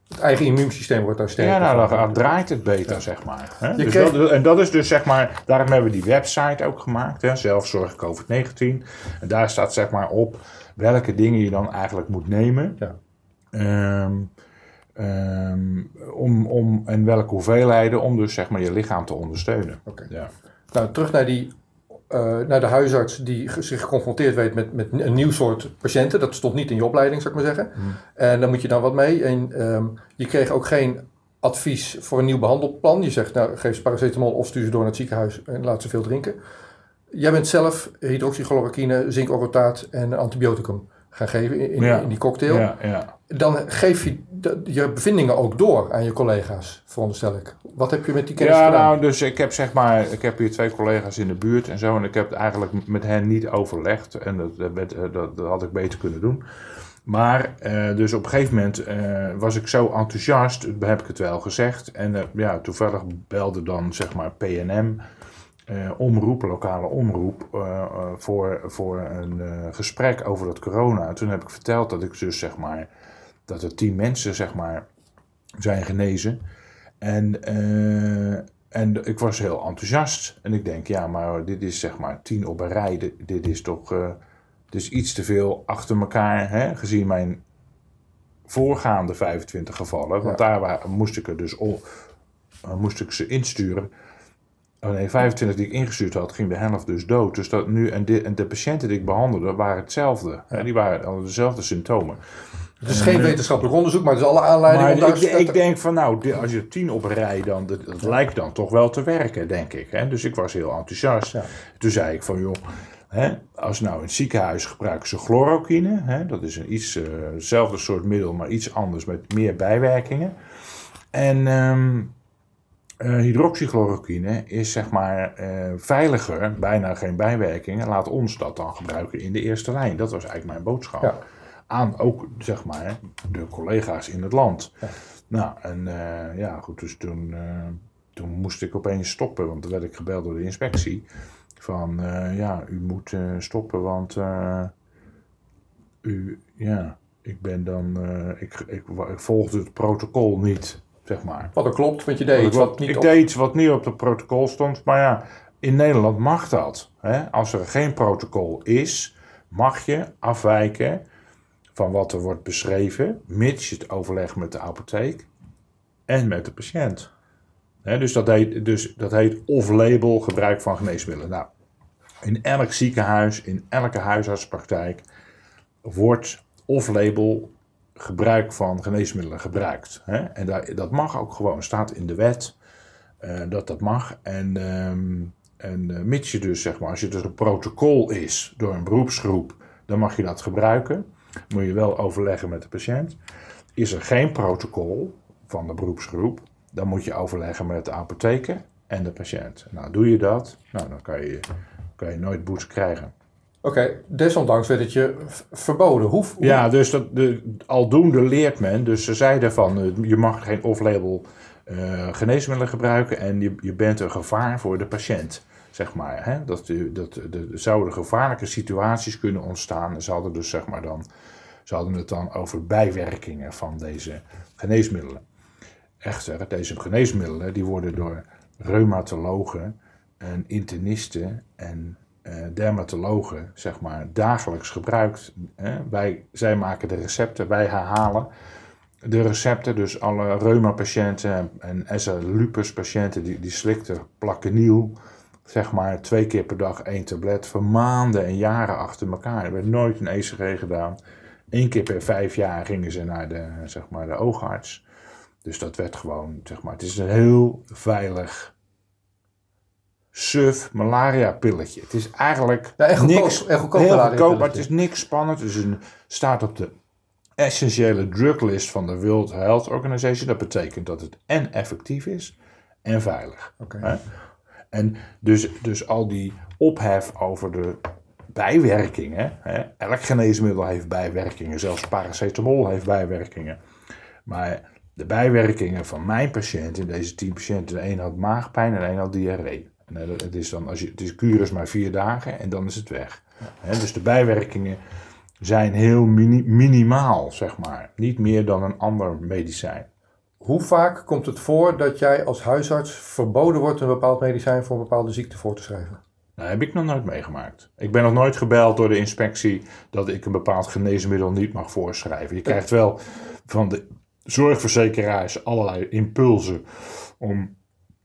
Het eigen immuunsysteem wordt daar sterker ja, nou, dan draait het beter, zeg maar. Hè? Dus kreeg- dat- en dat is dus, zeg maar, daarom hebben we die website ook gemaakt, hè? Zelfzorg COVID-19. En daar staat, zeg maar, op welke dingen je dan eigenlijk moet nemen. Ja. Ehm, ehm, om, om, en welke hoeveelheden, om dus, zeg maar, je lichaam te ondersteunen. Oké. Ja. Nou, terug naar, die, eh, naar de huisarts die zich geconfronteerd weet met, met een nieuw soort patiënten. Dat stond niet in je opleiding, zou ik maar zeggen. En dan moet je dan wat mee. En ehm, je kreeg ook geen advies voor een nieuw behandelplan. Je zegt, nou, geef ze paracetamol of stuur ze door naar het ziekenhuis en laat ze veel drinken. Jij bent zelf hydroxychloroquine, zinkorotaat en antibioticum gaan geven in, in, Ja. in die cocktail. Ja, ja. Dan geef je de- je bevindingen ook door aan je collega's, veronderstel ik. Wat heb je met die kennis Ja, gedaan? nou, dus ik heb zeg maar, ik heb hier twee collega's in de buurt en zo. En ik heb het eigenlijk met hen niet overlegd. En dat, dat, eh, dat, dat had ik beter kunnen doen. Maar, eh, dus op een gegeven moment eh, was ik zo enthousiast, heb ik het wel gezegd. En ja, toevallig belde dan zeg maar PNM, eh, omroep, lokale omroep, eh, eh, voor, voor een gesprek over dat corona. En toen heb ik verteld dat ik dus zeg maar, dat er tien mensen zeg maar zijn genezen. En, en ik was heel enthousiast. En ik denk, ja, maar dit is zeg maar tien op een rij. Dit, dit is toch dit is iets te veel achter elkaar, hè, gezien mijn voorgaande 25 gevallen. Want daar wa- moest ik er dus o- eh, moest ik ze insturen. Oh nee, 25 die ik ingestuurd had, ging de helft dus dood. Dus dat nu, en, de, en de patiënten die ik behandelde waren hetzelfde. Hè, die waren, hadden dezelfde symptomen. Het is geen wetenschappelijk onderzoek, maar het is alle aanleiding Maar om daar ik, denk van nou, als je tien op rij dan, dat, dat lijkt dan toch wel te werken, denk ik. Hè? Dus ik was heel enthousiast. Ja. Toen zei ik van joh, hè, als nou in het ziekenhuis gebruiken ze chloroquine. Hè? Dat is een iets, eh, hetzelfde soort middel, maar iets anders met meer bijwerkingen. En ehm eh, hydroxychloroquine is zeg maar eh, veiliger, bijna geen bijwerkingen. Laat ons dat dan gebruiken in de eerste lijn. Dat was eigenlijk mijn boodschap. Ja. Aan ook zeg maar de collega's in het land. Ja. Nou, en eh, ja, goed, dus toen, toen moest ik opeens stoppen, want toen werd ik gebeld door de inspectie. Van ja, u moet stoppen, want u, ja, ik ben dan, ik, ik, ik volgde het protocol niet, zeg maar. Wat er klopt, want je deed iets wat niet ik op- deed iets wat niet op het protocol stond, maar ja, in Nederland mag dat. Hè? Als er geen protocol is, mag je afwijken van wat er wordt beschreven, mits je het overlegt met de apotheek en met de patiënt. Dus, dat heet, dus dat heet off-label gebruik van geneesmiddelen. Nou, in elk ziekenhuis, in elke huisartspraktijk wordt off-label gebruik van geneesmiddelen gebruikt. Hè? En daar, dat mag ook gewoon, staat in de wet eh, dat dat mag. En, ehm, eh, mits je dus, zeg maar, als je dus een protocol is door een beroepsgroep, dan mag je dat gebruiken. Moet je wel overleggen met de patiënt. Is er geen protocol van de beroepsgroep, dan moet je overleggen met de apotheker en de patiënt. Nou, doe je dat, nou, dan kan je, kan je nooit boete krijgen. Oké, desondanks werd het je verboden. Hoe, Ja, dus dat, de, aldoende leert men. Dus ze zeiden van, eh, je mag geen off-label eh, geneesmiddelen gebruiken en je, je bent een gevaar voor de patiënt, zeg maar. Hè? Dat, u- dat, er zouden gevaarlijke situaties kunnen ontstaan. Ze hadden dus, zeg maar dan, ze hadden het dan over bijwerkingen van deze geneesmiddelen. Echter, deze geneesmiddelen die worden door reumatologen en internisten en eh, dermatologen zeg maar, dagelijks gebruikt. Wij, zij maken de recepten, wij herhalen de recepten. Dus alle reuma-patiënten en SL lupus-patiënten die, die slikten plaquenil, zeg maar twee keer per dag één tablet, voor maanden en jaren achter elkaar. Er werd nooit een ECG gedaan. Eén keer per vijf jaar gingen ze naar de, zeg maar, de oogarts. Dus dat werd gewoon, zeg maar, het is een heel veilig suf malaria pilletje. Het is eigenlijk Ja, goedkoop- niks, goedkoop heel goedkoop, maar het is niks spannend. Het is een, staat op de essentiële druglist van de World Health Organization. Dat betekent dat het en effectief is en veilig. Oké. Hè? En dus, dus al die ophef over de bijwerkingen. Hè? Elk geneesmiddel heeft bijwerkingen. Zelfs paracetamol heeft bijwerkingen. Maar de bijwerkingen van mijn patiënten, deze tien patiënten, de een had maagpijn en de een had diarree. En het is dan, als je, het is kuur is maar vier dagen en dan is het weg. Dus de bijwerkingen zijn heel mini- minimaal, zeg maar. Niet meer dan een ander medicijn. Hoe vaak komt het voor dat jij als huisarts verboden wordt een bepaald medicijn voor een bepaalde ziekte voor te schrijven? Dat heb ik nog nooit meegemaakt. Ik ben nog nooit gebeld door de inspectie dat ik een bepaald geneesmiddel niet mag voorschrijven. Je krijgt wel van de zorgverzekeraars allerlei impulsen om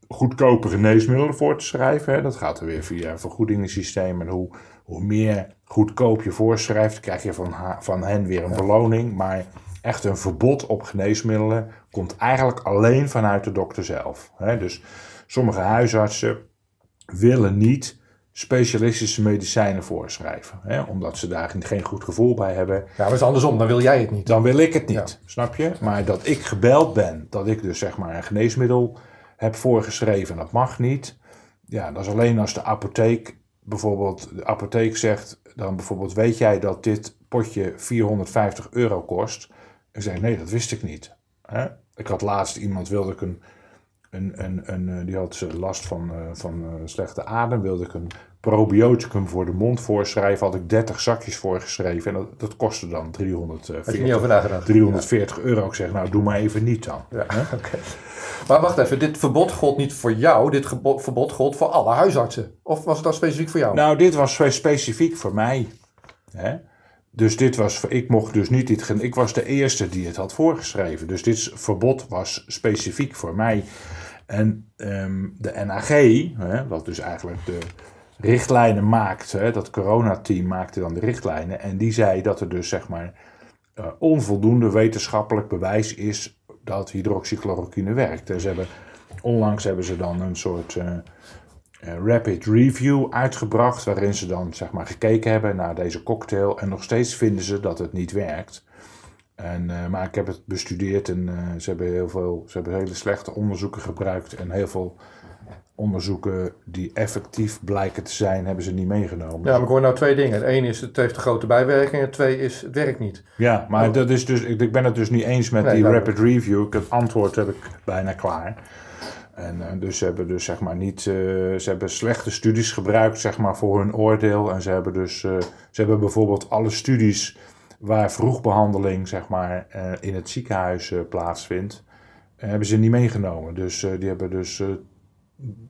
goedkope geneesmiddelen voor te schrijven. Hè. Dat gaat er weer via een vergoedingssysteem. En hoe, hoe meer goedkoop je voorschrijft, krijg je van, van hen weer een beloning. Maar echt een verbod op geneesmiddelen komt eigenlijk alleen vanuit de dokter zelf. Hè. Dus sommige huisartsen willen niet specialistische medicijnen voorschrijven. Hè, omdat ze daar geen goed gevoel bij hebben. Ja, maar het is andersom, dan wil jij het niet. Dan wil ik het niet, Ja. snap je? Maar dat ik gebeld ben, dat ik dus zeg maar een geneesmiddel heb voorgeschreven, dat mag niet. Ja, dat is alleen als de apotheek bijvoorbeeld, de apotheek zegt dan bijvoorbeeld, weet jij dat dit potje 450 euro kost? En zeg, nee, dat wist ik niet. Ik had laatst iemand, wilde ik een, een, een, een die had last van, eh, van eh, slechte adem, wilde ik een probioticum voor de mond voorschrijven, had ik 30 zakjes voorgeschreven en dat, dat kostte dan 340, Had je niet over nagedacht? 340 euro. Ik zeg, nou doe maar even niet dan. Ja, oké. Maar wacht even, dit verbod gold niet voor jou, dit verbod gold voor alle huisartsen. Of was het dan specifiek voor jou? Nou, dit was specifiek voor mij. Hè? Dus dit was, ik mocht dus niet dit, ik was de eerste die het had voorgeschreven. Dus dit verbod was specifiek voor mij. En ehm, de NAG, hè, wat dus eigenlijk de richtlijnen maakt, hè, dat coronateam maakte dan de richtlijnen. En die zei dat er dus zeg maar eh, onvoldoende wetenschappelijk bewijs is dat hydroxychloroquine werkt. En ze hebben, onlangs hebben ze dan een soort eh, eh, rapid review uitgebracht, waarin ze dan zeg maar gekeken hebben naar deze cocktail en nog steeds vinden ze dat het niet werkt. En, maar ik heb het bestudeerd en ze, hebben heel veel, ze hebben hele slechte onderzoeken gebruikt en heel veel onderzoeken die effectief blijken te zijn, hebben ze niet meegenomen. Ja, maar ik hoor nou twee dingen. Het ene is, het heeft een grote bijwerking. En het twee is, het werkt niet. Ja, maar dat is dus, ik, ik ben het dus niet eens met Nee, die duidelijk. rapid review. Ik, het antwoord heb ik bijna klaar. En eh, dus ze hebben dus zeg maar niet, eh, ze hebben slechte studies gebruikt zeg maar voor hun oordeel. En ze hebben dus, eh, ze hebben bijvoorbeeld alle studies waar vroegbehandeling zeg maar in het ziekenhuis plaatsvindt, hebben ze niet meegenomen. Dus die hebben dus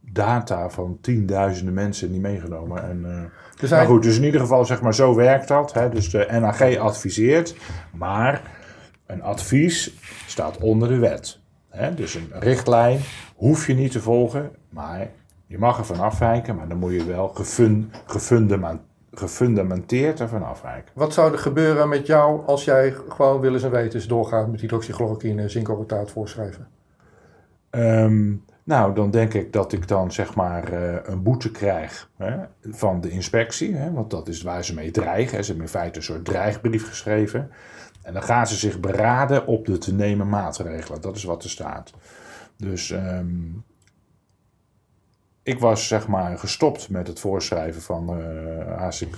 data van tienduizenden mensen niet meegenomen. En, zijn, maar goed, dus in ieder geval, zeg maar, zo werkt dat. Hè? Dus de NAG adviseert, maar een advies staat onder de wet. Hè? Dus een richtlijn hoef je niet te volgen, maar je mag ervan afwijken, maar dan moet je wel gefun, gefundament, gefundamenteerd ervan afwijken. Wat zou er gebeuren met jou als jij gewoon willens en wetens doorgaat met hydroxychloroquine zinkorotaat voorschrijven? Ehm, nou, dan denk ik dat ik dan zeg maar eh, een boete krijg hè, van de inspectie. Hè, want dat is waar ze mee dreigen. Ze hebben in feite een soort dreigbrief geschreven. En dan gaan ze zich beraden op de te nemen maatregelen. Dat is wat er staat. Dus ehm, ik was zeg maar gestopt met het voorschrijven van eh HCQ.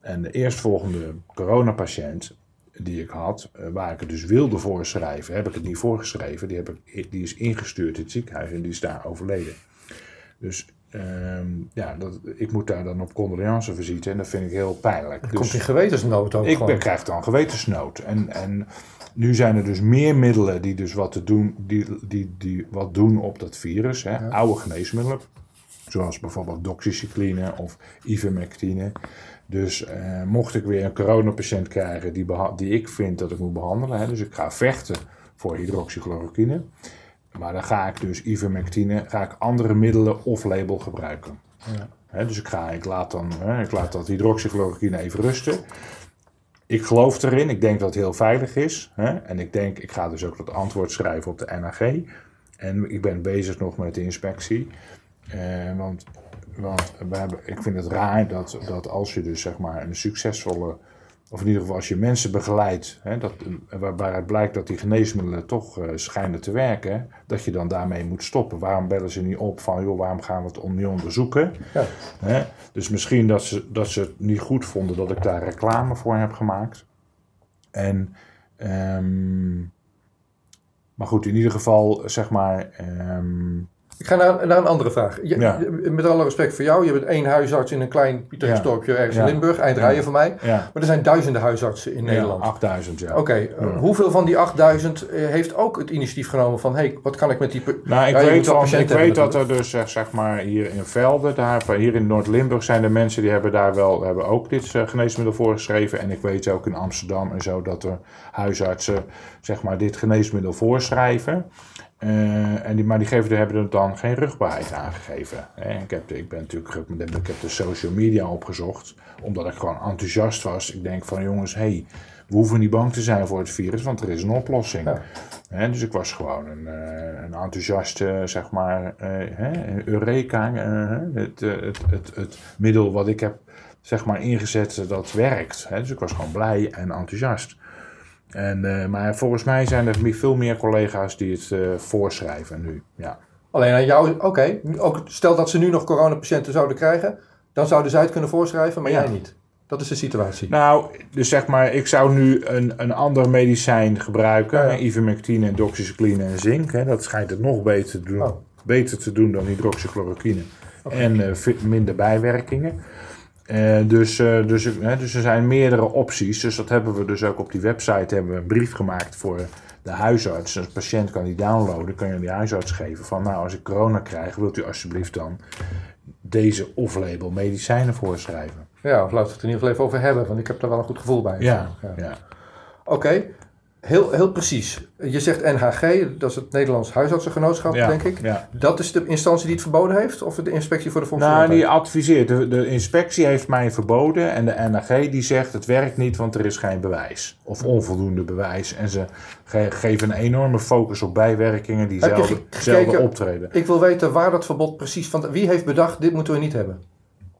En de eerstvolgende coronapatiënt die ik had, eh, waar ik het dus wilde voorschrijven, heb ik het niet voorgeschreven. Die, heb ik, die is ingestuurd in het ziekenhuis en die is daar overleden. Dus ehm, ja, dat, ik moet daar dan op condoleancevisite en dat vind ik heel pijnlijk. Dus- komt in gewetensnood ook ik ben, krijg dan gewetensnood. En, en nu zijn er dus meer middelen die dus wat, te doen, die, die, die wat doen op dat virus. Hè? Oude geneesmiddelen. Zoals bijvoorbeeld doxycycline of ivermectine. Dus eh, mocht ik weer een coronapatiënt krijgen die, die ik vind dat ik moet behandelen. Hè? Dus ik ga vechten voor hydroxychloroquine. Maar dan ga ik dus ivermectine, ga ik andere middelen off-label gebruiken. Hè, dus ik, ga, ik, laat dan, hè, ik laat dat hydroxychloroquine even rusten. Ik geloof erin, ik denk dat het heel veilig is. Hè? En ik denk, ik ga dus ook dat antwoord schrijven op de NAG. En ik ben bezig nog met de inspectie. Eh, want want we hebben, ik vind het raar dat, dat als je dus zeg maar een succesvolle, of in ieder geval als je mensen begeleidt, hè, dat, waar, waaruit blijkt dat die geneesmiddelen toch eh, schijnen te werken, dat je dan daarmee moet stoppen. Waarom bellen ze niet op van, joh, waarom gaan we het niet onderzoeken? Ja. Hè? Dus misschien dat ze, dat ze het niet goed vonden dat ik daar reclame voor heb gemaakt. En, ehm, maar goed, in ieder geval, zeg maar, ehm, Ik ga naar, naar een andere vraag. Je- Ja. Met alle respect voor jou, je bent één huisarts in een klein Pietersdorpje ergens in Limburg, eindrijden van mij. Maar er zijn duizenden huisartsen in Nederland. Ja, 8000, ja. Oké, eh, hoeveel van die 8000 eh, heeft ook het initiatief genomen van... hé, hey, wat kan ik met die... Nou, ik weet, van, ik weet dat er dus, zeg, maar, hier in Velden, daar, van hier in Noord-Limburg zijn er mensen die hebben daar wel, hebben ook dit eh, geneesmiddel voorgeschreven. En ik weet ook in Amsterdam en zo dat er huisartsen, zeg maar, dit geneesmiddel voorschrijven. Eh, en die, maar die geven, hebben er dan geen rugbaarheid aangegeven. Hè. Ik, heb, de- ik ben natuurlijk, ik heb de social media opgezocht, omdat ik gewoon enthousiast was. Ik denk van jongens, hey, we hoeven niet bang te zijn voor het virus, want er is een oplossing. Ja. Hè, dus ik was gewoon een, eh, een enthousiaste, zeg maar, eh, hè, Eureka. het, het, het, het middel wat ik heb, zeg maar, ingezet, dat werkt. Hè, dus ik was gewoon blij en enthousiast. En, eh, maar volgens mij zijn er veel meer collega's die het eh, voorschrijven nu. Ja. Alleen aan jou, oké. ook stel dat ze nu nog coronapatiënten zouden krijgen... dan zouden zij het kunnen voorschrijven, maar Ja. jij niet. Dat is de situatie. Nou, dus zeg maar, ik zou nu een, een ander medicijn gebruiken. Ja, ja. hè, Ivermectine, doxycycline en zink. Hè, dat schijnt het nog beter te doen, Oh. beter te doen dan hydroxychloroquine. En eh, minder bijwerkingen. Eh, dus, eh, dus, dus er zijn meerdere opties. Dus dat hebben we dus ook op die website hebben we een brief gemaakt voor de huisarts. Dus een patiënt kan die downloaden, kan je die huisarts geven van nou als ik corona krijg, wilt u alsjeblieft dan deze off-label medicijnen voorschrijven. Ja, of laten we het er in ieder geval even over hebben, want ik heb daar wel een goed gevoel bij. Ja, ja. Oké. Heel, heel precies. Je zegt NHG, dat is het Nederlands Huisartsengenootschap, Ja, denk ik. Ja. Dat is de instantie die het verboden heeft? Of de inspectie voor de Nou, volksgezondheid? die adviseert. De, de inspectie heeft mij verboden en de NAG die zegt het werkt niet, want er is geen bewijs. Of onvoldoende bewijs. En ze ge- geven een enorme focus op bijwerkingen die zelden, zelden optreden. Ik wil weten waar dat verbod precies van... Wie heeft bedacht, dit moeten we niet hebben?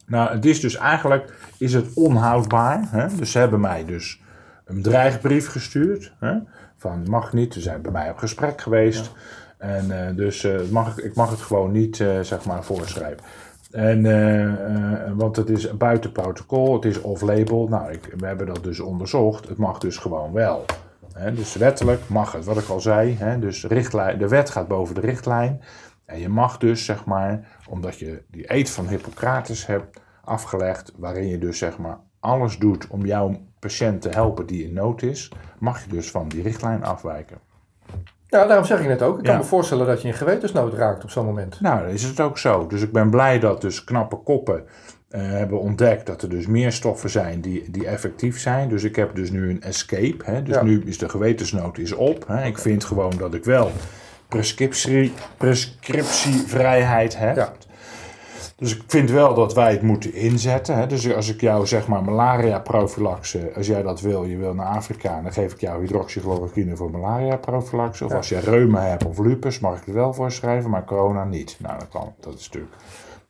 Nou, het is dus eigenlijk is het onhoudbaar. Hè? Dus ze hebben mij dus een dreigbrief gestuurd. Hè? Van mag niet. Ze zijn bij mij op gesprek geweest. En eh, dus eh, mag, ik- ik mag het gewoon niet eh, zeg maar voorschrijven. En, want het is buiten protocol, het is off-label. Nou, ik, we hebben dat dus onderzocht. Het mag dus gewoon wel. Hè? Dus wettelijk mag het, wat ik al zei. Hè? Dus richtlijn, de wet gaat boven de richtlijn. En je mag dus, zeg maar, omdat je die eed van Hippocrates hebt afgelegd, waarin je dus, zeg maar, alles doet om jouw patiënt te helpen die in nood is, mag je dus van die richtlijn afwijken. Ja, daarom zeg ik net ook. Ik kan Ja. me voorstellen dat je in gewetensnood raakt op zo'n moment. Nou, is het ook zo. Dus ik ben blij dat dus knappe koppen eh, hebben ontdekt dat er dus meer stoffen zijn die, die effectief zijn. Dus ik heb dus nu een escape. Hè? Dus Ja. nu is de gewetensnood is op. Hè? Ik vind gewoon dat ik wel prescriptie, prescriptievrijheid heb. Ja. Dus ik vind wel dat wij het moeten inzetten. Hè? Dus als ik jou zeg maar malaria prophylaxe, als jij dat wil, je wil naar Afrika, dan geef ik jou hydroxychloroquine voor malaria prophylaxe. Of Ja. als je reuma hebt of lupus, mag ik het wel voorschrijven, maar corona niet. Nou, dat kan. Dat is natuurlijk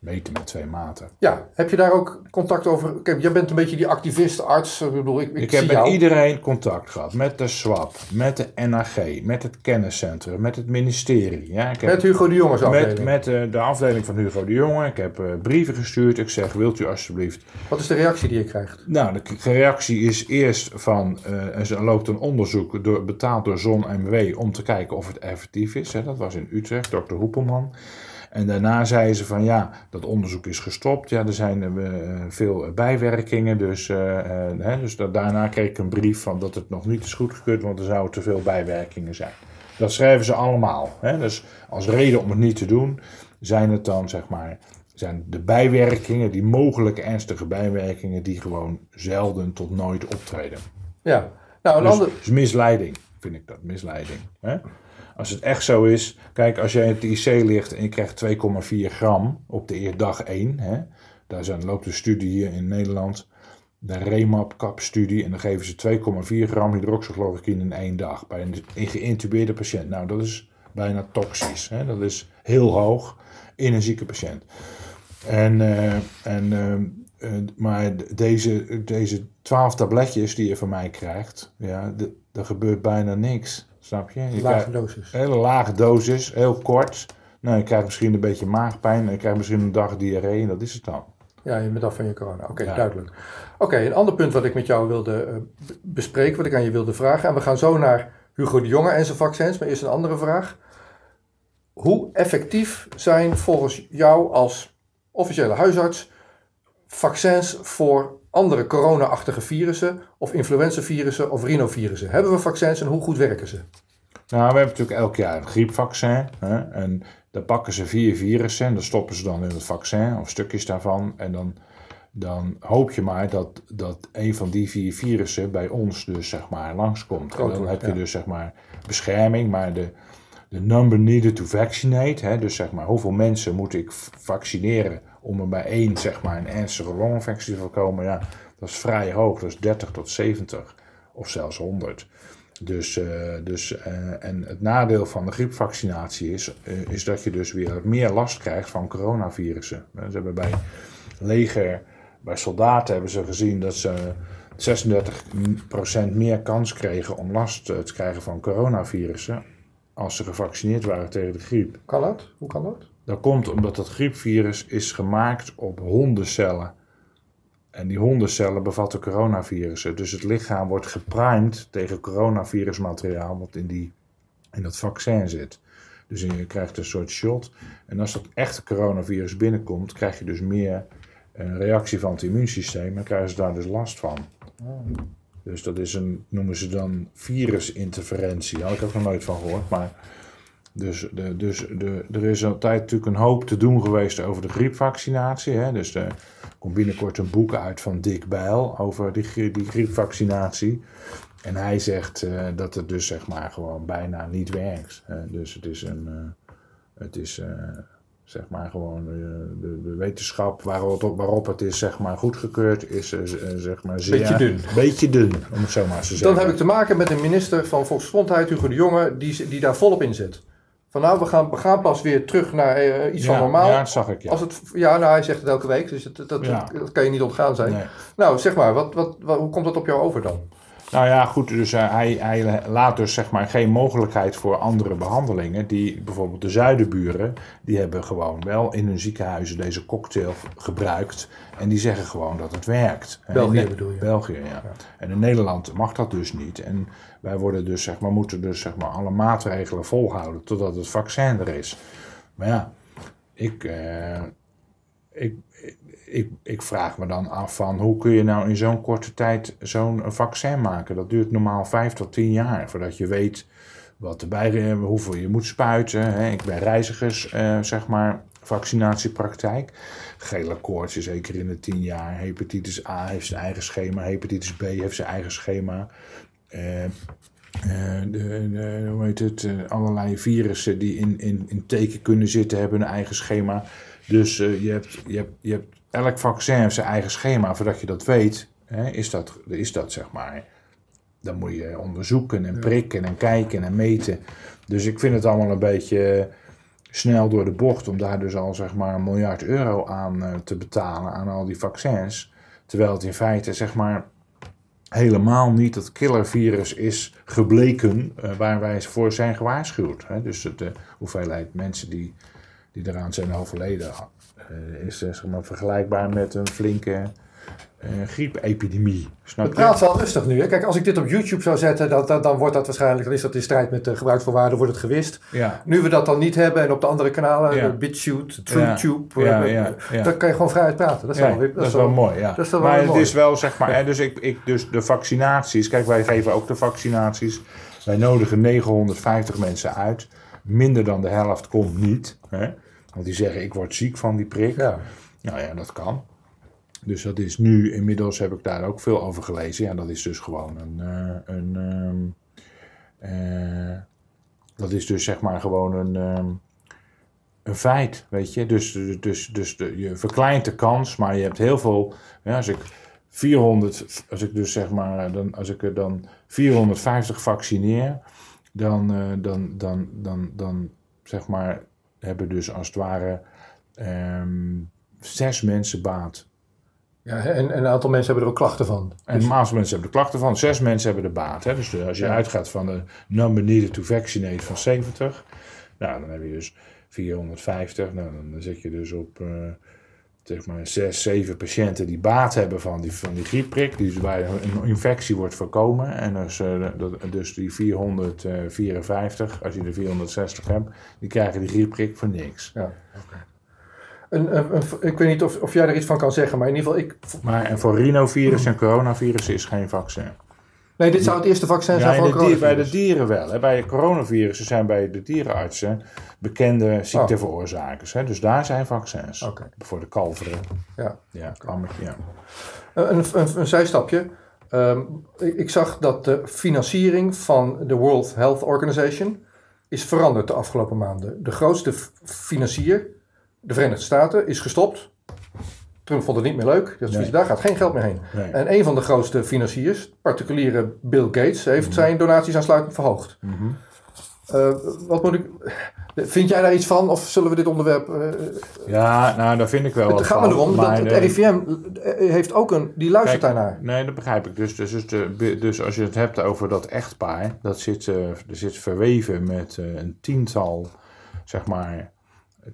meten met twee maten. Ja, heb je daar ook contact over? Kijk, jij bent een beetje die activist, arts. Ik bedoel, ik, ik, Ik zie heb met iedereen contact gehad. Met de SWAP, met de NAG, met het kenniscentrum, met het ministerie. Ja, ik heb Met Hugo de Jongens met, afdeling. met eh, de afdeling van Hugo de Jonge. Ik heb eh, brieven gestuurd. Ik zeg, wilt u alsjeblieft Wat is de reactie die je krijgt? Nou, de reactie is eerst van, eh, er loopt een onderzoek door, betaald door ZonMW om te kijken of het effectief is. Hè. Dat was in Utrecht, dokter Hoepelman. En daarna zeiden ze van ja, dat onderzoek is gestopt. Ja, er zijn eh, veel bijwerkingen. Dus, eh, eh, hè, dus da- daarna kreeg ik een brief van dat het nog niet is goedgekeurd, want er zouden te veel bijwerkingen zijn. Dat schrijven ze allemaal. Hè. Dus als reden om het niet te doen, zijn het dan zeg maar zijn de bijwerkingen, die mogelijke ernstige bijwerkingen, die gewoon zelden tot nooit optreden. Ja. Nou, een Dus, ander... dus misleiding, vind ik dat, misleiding. Hè? Als het echt zo is, kijk, als jij in het IC ligt en je krijgt 2,4 gram op de dag 1, hè, daar zijn, loopt een studie hier in Nederland, de REMAP-CAP-studie, en dan geven ze 2,4 gram hydroxychloroquine in één dag bij een, geïntubeerde patiënt. Nou, dat is bijna toxisch, hè? dat is heel hoog in een zieke patiënt. En, eh, en, ehm, eh, maar deze, deze 12 tabletjes die je van mij krijgt, ja, er gebeurt bijna niks. Snap je? je Lage dosis. een hele lage dosis, heel kort. Nou, je krijgt misschien een beetje maagpijn je krijgt misschien een dag diarree en dat is het dan. Ja, je bent af van je corona. Oké, Ja. duidelijk. Oké, een ander punt wat ik met jou wilde eh, bespreken, wat ik aan je wilde vragen. En we gaan zo naar Hugo de Jonge en zijn vaccins, maar eerst een andere vraag. Hoe effectief zijn volgens jou als officiële huisarts vaccins voor andere corona-achtige virussen of influenzavirussen of rhinovirussen? Hebben we vaccins en hoe goed werken ze? Nou, we hebben natuurlijk elk jaar een griepvaccin. Hè, en daar pakken ze vier virussen en dat stoppen ze dan in het vaccin, of stukjes daarvan. En dan, dan hoop je maar dat, dat een van die vier virussen bij ons dus zeg maar langskomt. En dan heb je ja. dus zeg maar bescherming, maar de, de number needed to vaccinate, hè, dus zeg maar hoeveel mensen moet ik vaccineren om er bij één zeg maar een ernstige longinfectie te voorkomen, ja, dat is vrij hoog, dat is 30 tot 70 of zelfs 100. Dus, eh, dus, eh, en het nadeel van de griepvaccinatie is, eh, is dat je dus weer meer last krijgt van coronavirussen. Ze hebben bij leger, bij soldaten hebben ze gezien dat ze 36% meer kans kregen om last te krijgen van coronavirussen als ze gevaccineerd waren tegen de griep. Kan dat? Hoe kan dat? Dat komt omdat dat griepvirus is gemaakt op hondencellen. En die hondencellen bevatten coronavirussen. Dus het lichaam wordt geprimed tegen coronavirusmateriaal wat in, die, in dat vaccin zit. Dus je krijgt een soort shot. En als dat echte coronavirus binnenkomt, krijg je dus meer een reactie van het immuunsysteem. En krijgen ze daar dus last van. Dus dat is een, noemen ze dan virusinterferentie. Had ik ook nog nooit van gehoord. Maar dus, de, dus de, er is altijd natuurlijk een hoop te doen geweest over de griepvaccinatie. Hè? Dus er komt binnenkort een boek uit van Dick Bijl over die, die griepvaccinatie. En hij zegt eh, dat het dus zeg maar gewoon bijna niet werkt. Eh, dus het is een, eh, het is eh, zeg maar gewoon de, de wetenschap waarop, waarop het is zeg maar goedgekeurd is zeg maar zeer, Beetje dun. Beetje dun, om het zo maar te zeggen. Dan heb ik te maken met een minister van Volksgezondheid, Hugo de Jonge, die, die daar volop in zit. Van nou, we gaan, we gaan pas weer terug naar eh, iets ja, van normaal. Ja, dat zag ik ja. Als het, ja, nou, hij zegt het elke week, dus het, dat, Ja. dat kan je niet ontgaan zijn. Nee. Nou, zeg maar, wat, wat, wat- hoe komt dat op jou over dan? Nou ja, goed, dus eh, hij, hij laat dus zeg maar geen mogelijkheid voor andere behandelingen. Die bijvoorbeeld de zuidenburen, die hebben gewoon wel in hun ziekenhuizen deze cocktail gebruikt. En die zeggen gewoon dat het werkt. België in bedoel je? België, ja. En in Nederland mag dat dus niet. En wij worden dus, zeg maar, moeten dus zeg maar alle maatregelen volhouden totdat het vaccin er is. Maar ja, ik, eh, ik, ik, ik vraag me dan af van hoe kun je nou in zo'n korte tijd zo'n vaccin maken? Dat duurt normaal vijf tot tien jaar voordat je weet wat erbij, eh, hoeveel je moet spuiten. Hè. Ik ben reizigers, eh, zeg maar, vaccinatiepraktijk. Gele koorts is zeker in de tien jaar. Hepatitis A heeft zijn eigen schema. Hepatitis B heeft zijn eigen schema. Eh, de, de- hoe heet het? allerlei virussen die in, in, in teken kunnen zitten hebben een eigen schema. Dus je, hebt, je, hebt, je hebt elk vaccin heeft zijn eigen schema. Voordat je dat weet, hè, is, dat, is dat zeg maar. Dan moet je onderzoeken en prikken en kijken en meten. Dus ik vind het allemaal een beetje snel door de bocht om daar dus al zeg maar een miljard euro aan eh, te betalen aan al die vaccins. Terwijl het in feite zeg maar helemaal niet het killervirus is gebleken eh, waar wij voor zijn gewaarschuwd. Dus de eh, hoeveelheid mensen die, die eraan zijn overleden eh, is eh, zeg maar, vergelijkbaar met een flinke eh, griepepidemie. Snap Het praat wel rustig nu. Hè? Kijk, als ik dit op YouTube zou zetten, dan, dan, dan wordt dat waarschijnlijk, dan is dat in strijd met de gebruiksvoorwaarden, wordt het gewist. Ja. Nu we dat dan niet hebben en op de andere kanalen, Ja. BitChute, TrueTube, Ja, eh, ja, ja. dan kan je gewoon vrijheid praten. Dat is, wel, weer- dat is wel mooi, ja. dat is wel maar het mooi. is wel, zeg maar, hè, dus, ik, ik, dus de vaccinaties, kijk, wij geven ook de vaccinaties. Wij nodigen 950 mensen uit. Minder dan de helft komt niet. Hè? Want die zeggen, ik word ziek van die prik. Ja. Nou ja, dat kan. Dus dat is nu, inmiddels heb ik daar ook veel over gelezen. Ja, dat is dus gewoon een. eh, een ehm, eh, dat is dus zeg maar gewoon een. ehm, een feit, weet je. Dus, dus, dus de, je verkleint de kans, maar je hebt heel veel. Ja, als ik 400, als ik dus zeg maar, dan, als ik er dan 450 vaccineer, dan, eh, dan, dan, dan, dan zeg maar, hebben dus als het ware ehm, zes mensen baat. Ja, en, en een aantal mensen hebben er ook klachten van. En de meeste mensen hebben er klachten van, zes mensen hebben er baat. Hè? Dus de- als je Ja. uitgaat van de number needed to vaccinate van 70, nou, dan heb je dus 450. Nou, dan zit je dus op eh, zeg maar zes, zeven patiënten die baat hebben van die, van die griepprik, die dus bij een infectie wordt voorkomen. En dus, eh, dat, dus die 454, als je er 460 hebt, die krijgen die griepprik voor niks. Ja, oké. Een, een- een- ik weet niet of, of jij er iets van kan zeggen, maar in ieder geval, ik, Maar en voor rhinovirus en coronavirus is geen vaccin. Nee, dit zou het eerste vaccin zijn voor dier- bij de coronavirus. dieren wel. Hè. Bij coronavirussen zijn bij de dierenartsen bekende ziekteveroorzakers. Hè. Dus daar zijn vaccins. Oh. Voor de kalveren. Ja. Ja, lammetje, ja. Een, een, een zijstapje. Ehm, ik, ik zag dat de financiering van de World Health Organization is veranderd de afgelopen maanden. De grootste financier, de Verenigde Staten, is gestopt. Trump vond het niet meer leuk. Dus Nee. daar gaat geen geld meer heen. Nee. En een van de grootste financiers, particuliere Bill Gates, heeft zijn donaties aansluitend verhoogd. Mhm. Eh, wat moet ik. Vind jij daar iets van? Of zullen we dit onderwerp. eh, Ja, nou, daar vind ik wel het gaat me erom dat het de- RIVM eh, heeft ook een. Die luistert Kijk, daarnaar. Nee, dat begrijp ik. Dus, dus, dus, de, dus als je het hebt over dat echtpaar, dat zit, er zit verweven met een tiental, zeg maar,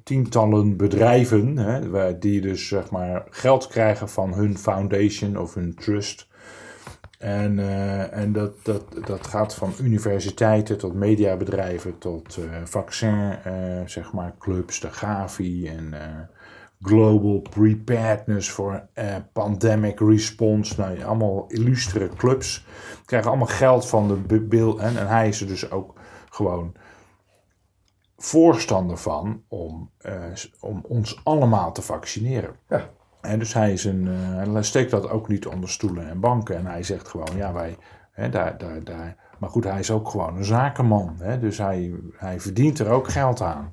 tientallen bedrijven, hè, die dus zeg maar geld krijgen van hun foundation of hun trust. En, eh, en dat, dat, dat gaat van universiteiten tot mediabedrijven tot eh, vaccin, eh, zeg maar, clubs, de Gavi en Global Preparedness for eh, Pandemic Response. Nou, allemaal illustere clubs. Krijgen allemaal geld van de B- Bill. En, en hij is er dus ook gewoon voorstander van om, eh, om ons allemaal te vaccineren. Ja. En dus hij, is een, eh, hij steekt dat ook niet onder stoelen en banken. En hij zegt gewoon, ja, wij, Hè, daar, daar, daar. Maar goed, hij is ook gewoon een zakenman. Hè, dus hij, hij verdient er ook geld aan.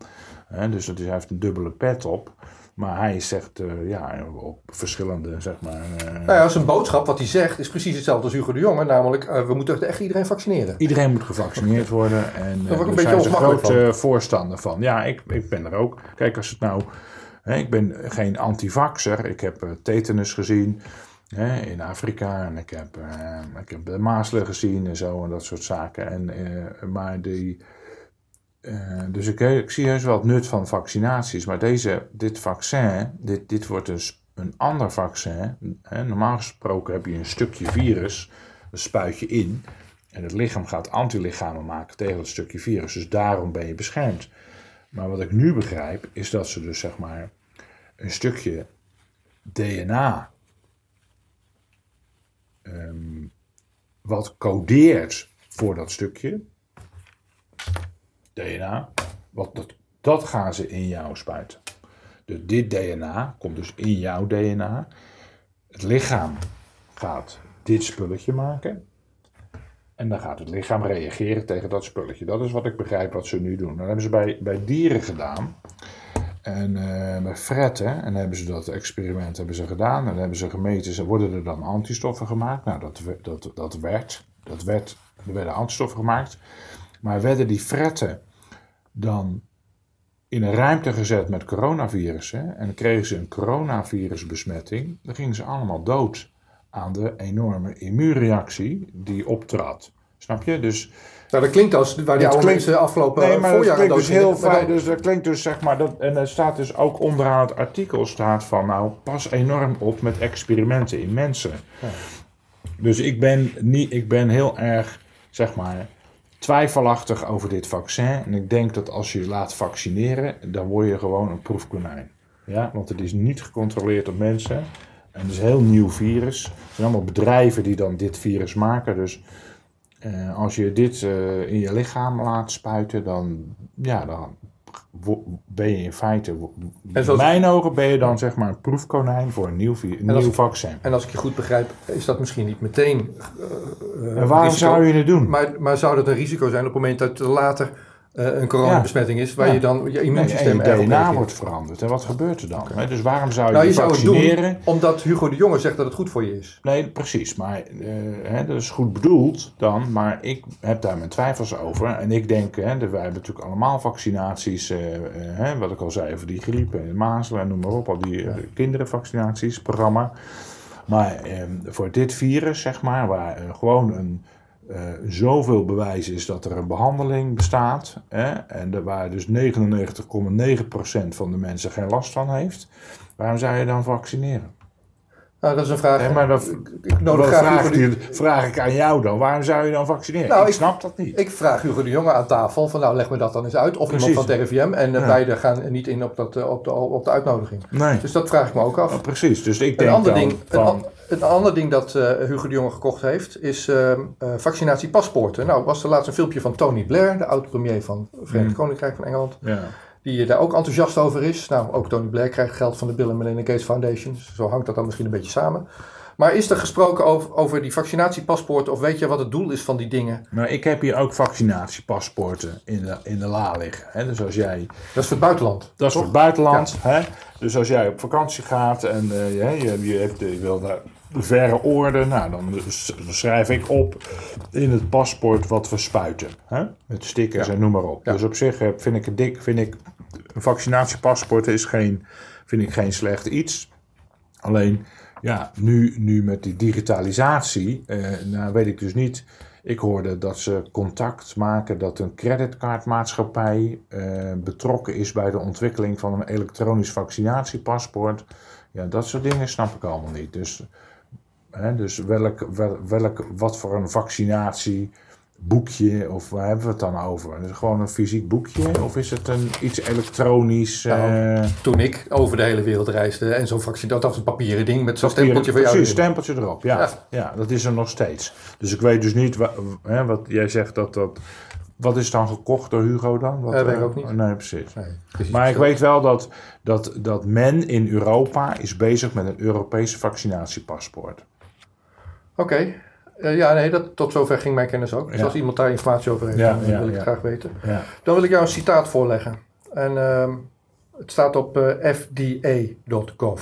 Hè, dus het is, hij heeft een dubbele pet op. Maar hij zegt eh, ja, op verschillende, zeg maar. eh, Nou ja, zijn boodschap, wat hij zegt, is precies hetzelfde als Hugo de Jonge. Namelijk, eh, we moeten echt iedereen vaccineren. Iedereen moet gevaccineerd worden. En word ik uh, een beetje groot voorstander van. Ja, ik, ik ben er ook. Kijk, als het nou... Hè, ik ben geen antivaxer. Ik heb tetanus gezien hè, in Afrika. En ik heb, ik heb de mazelen gezien en zo en dat soort zaken. En, maar die... eh, dus ik, ik zie heus wel het nut van vaccinaties. Maar deze, dit vaccin, dit, dit wordt dus een ander vaccin. Hè. Normaal gesproken heb je een stukje virus, dat spuit je in. En het lichaam gaat antilichamen maken tegen dat stukje virus. Dus daarom ben je beschermd. Maar wat ik nu begrijp, is dat ze dus zeg maar een stukje DNA. ehm, wat codeert voor dat stukje. DNA. Wat dat, dat gaan ze in jou spuiten. Dus dit DNA komt dus in jouw DNA. Het lichaam gaat dit spulletje maken. En dan gaat het lichaam reageren tegen dat spulletje. Dat is wat ik begrijp wat ze nu doen. Dat hebben ze bij, bij dieren gedaan. En eh bij fretten, en hebben ze dat experiment hebben ze gedaan. En hebben ze gemeten, ze worden er dan antistoffen gemaakt. Nou, dat, dat, dat werd. Dat werd, er werden antistoffen gemaakt. Maar werden die fretten dan in een ruimte gezet met coronavirussen. En dan kregen ze een coronavirusbesmetting. Dan gingen ze allemaal dood aan de enorme immuunreactie die optrad. Snap je? Dus, Nou, dat klinkt als waar klinkt- mensen afgelopen nee, eh, maar dat voorjaar klinkt aan dus heel fijn. Dus dat klinkt dus zeg maar. Dat, en er staat dus ook onderaan het artikel staat van. Nou, pas enorm op met experimenten in mensen. Dus ik ben, niet, ik ben heel erg, zeg maar, twijfelachtig over dit vaccin. En ik denk dat als je je laat vaccineren, dan word je gewoon een proefkonijn. Ja, want het is niet gecontroleerd op mensen. En het is een heel nieuw virus. Het zijn allemaal bedrijven die dan dit virus maken. Dus eh, als je dit eh, in je lichaam laat spuiten, dan, ja, dan ben je in feite, in zoals- mijn ogen ben je dan zeg maar een proefkonijn voor een nieuw, een nieuw ik- vaccin. En als ik je goed begrijp, is dat misschien niet meteen. eh, eh, En waarom risico. zou je het doen? Maar, maar zou dat een risico zijn op het moment dat er later een coronabesmetting is, waar Ja. je dan je Nee, en immuunsysteem je erg op DNA wordt veranderd. En wat gebeurt er dan? Dus waarom zou je, Nou, je je zou het vaccineren? doen omdat Hugo de Jonge zegt dat het goed voor je is. Nee, precies. Maar eh, hè, dat is goed bedoeld dan. Maar ik heb daar mijn twijfels over. En ik denk, hè, dat wij hebben natuurlijk allemaal vaccinaties. eh, eh, hè, wat ik al zei over die griep en de mazelen en noem maar op. Al die eh, kinderenvaccinaties, programma. Maar eh, voor dit virus, zeg maar, waar eh, gewoon een, eh, zoveel bewijs is dat er een behandeling bestaat. Hè, en er waar dus 99,9% van de mensen geen last van heeft. Waarom zou je dan vaccineren? Nou, dat is een vraag. Nee, maar dat, ik, nodig graag vraag, die- ik aan jou dan. Waarom zou je dan vaccineren? Nou, ik ik- snap dat niet. ik vraag Hugo de Jonge aan tafel van nou leg me dat dan eens uit. Of Precies. iemand van het RIVM. En Ja. beide gaan niet in op, dat, eh, op, de, op de uitnodiging. nee, Dus dat vraag ik me ook af. Precies. Dus ik Een denk ander, dan ding, een, van... een ander ding dat eh, Hugo de Jonge gekocht heeft, is eh, eh, vaccinatiepaspoorten. Nou, was er laatst een filmpje van Tony Blair, de oud-premier van het Verenigd Hmm. Koninkrijk van Engeland, ja. die daar ook enthousiast over is. Nou, ook Tony Blair krijgt geld van de Bill en Melinda Gates Foundation, dus zo hangt dat dan misschien een beetje samen. Maar is er gesproken over, over die vaccinatiepaspoorten, of weet je wat het doel is van die dingen? Nou, ik heb hier ook vaccinatiepaspoorten in de, in de la liggen. Hè? Dus als jij... Dat is voor het buitenland. Dat is voor het buitenland. Hè? Dus als jij op vakantie gaat en je, je, je, hebt, je wil naar de verre oorden, nou, dan schrijf ik op in het paspoort wat we spuiten. Hè? Met stickers Ja. en noem maar op. Ja. Dus op zich eh, vind ik het dik. Vind ik, een vaccinatiepaspoort is geen, vind ik geen slecht iets. Alleen, ja, nu, nu met die digitalisatie, eh, nou weet ik dus niet. Ik hoorde dat ze contact maken dat een creditcardmaatschappij eh, betrokken is bij de ontwikkeling van een elektronisch vaccinatiepaspoort. Ja, dat soort dingen snap ik allemaal niet. Dus, hè, dus welk, wel, welk, wat voor een vaccinatieboekje, of waar hebben we het dan over? Is het gewoon een fysiek boekje of is het een, iets elektronisch? Nou, eh, Toen ik over de hele wereld reisde en zo'n vaccin, dat was een papieren ding met zo'n stempeltje van jou. Precies, stempeltje erop. Ja, ja. Ja. dat is er nog steeds. Dus ik weet dus niet wa- hè, wat jij zegt dat dat. Wat is dan gekocht door Hugo dan? Wat, Eh, weet ik eh, ook niet. Nee, precies. Nee, precies. Maar ik weet wel dat, dat, dat men in Europa is bezig met een Europese vaccinatiepaspoort. Oké. Eh, ja, nee, dat, tot zover ging mijn kennis ook. Dus Ja. als iemand daar informatie over heeft, Ja, dan eh, wil ik het graag weten. Ja. Dan wil ik jou een citaat voorleggen. En ehm, het staat op eh, fda.gov.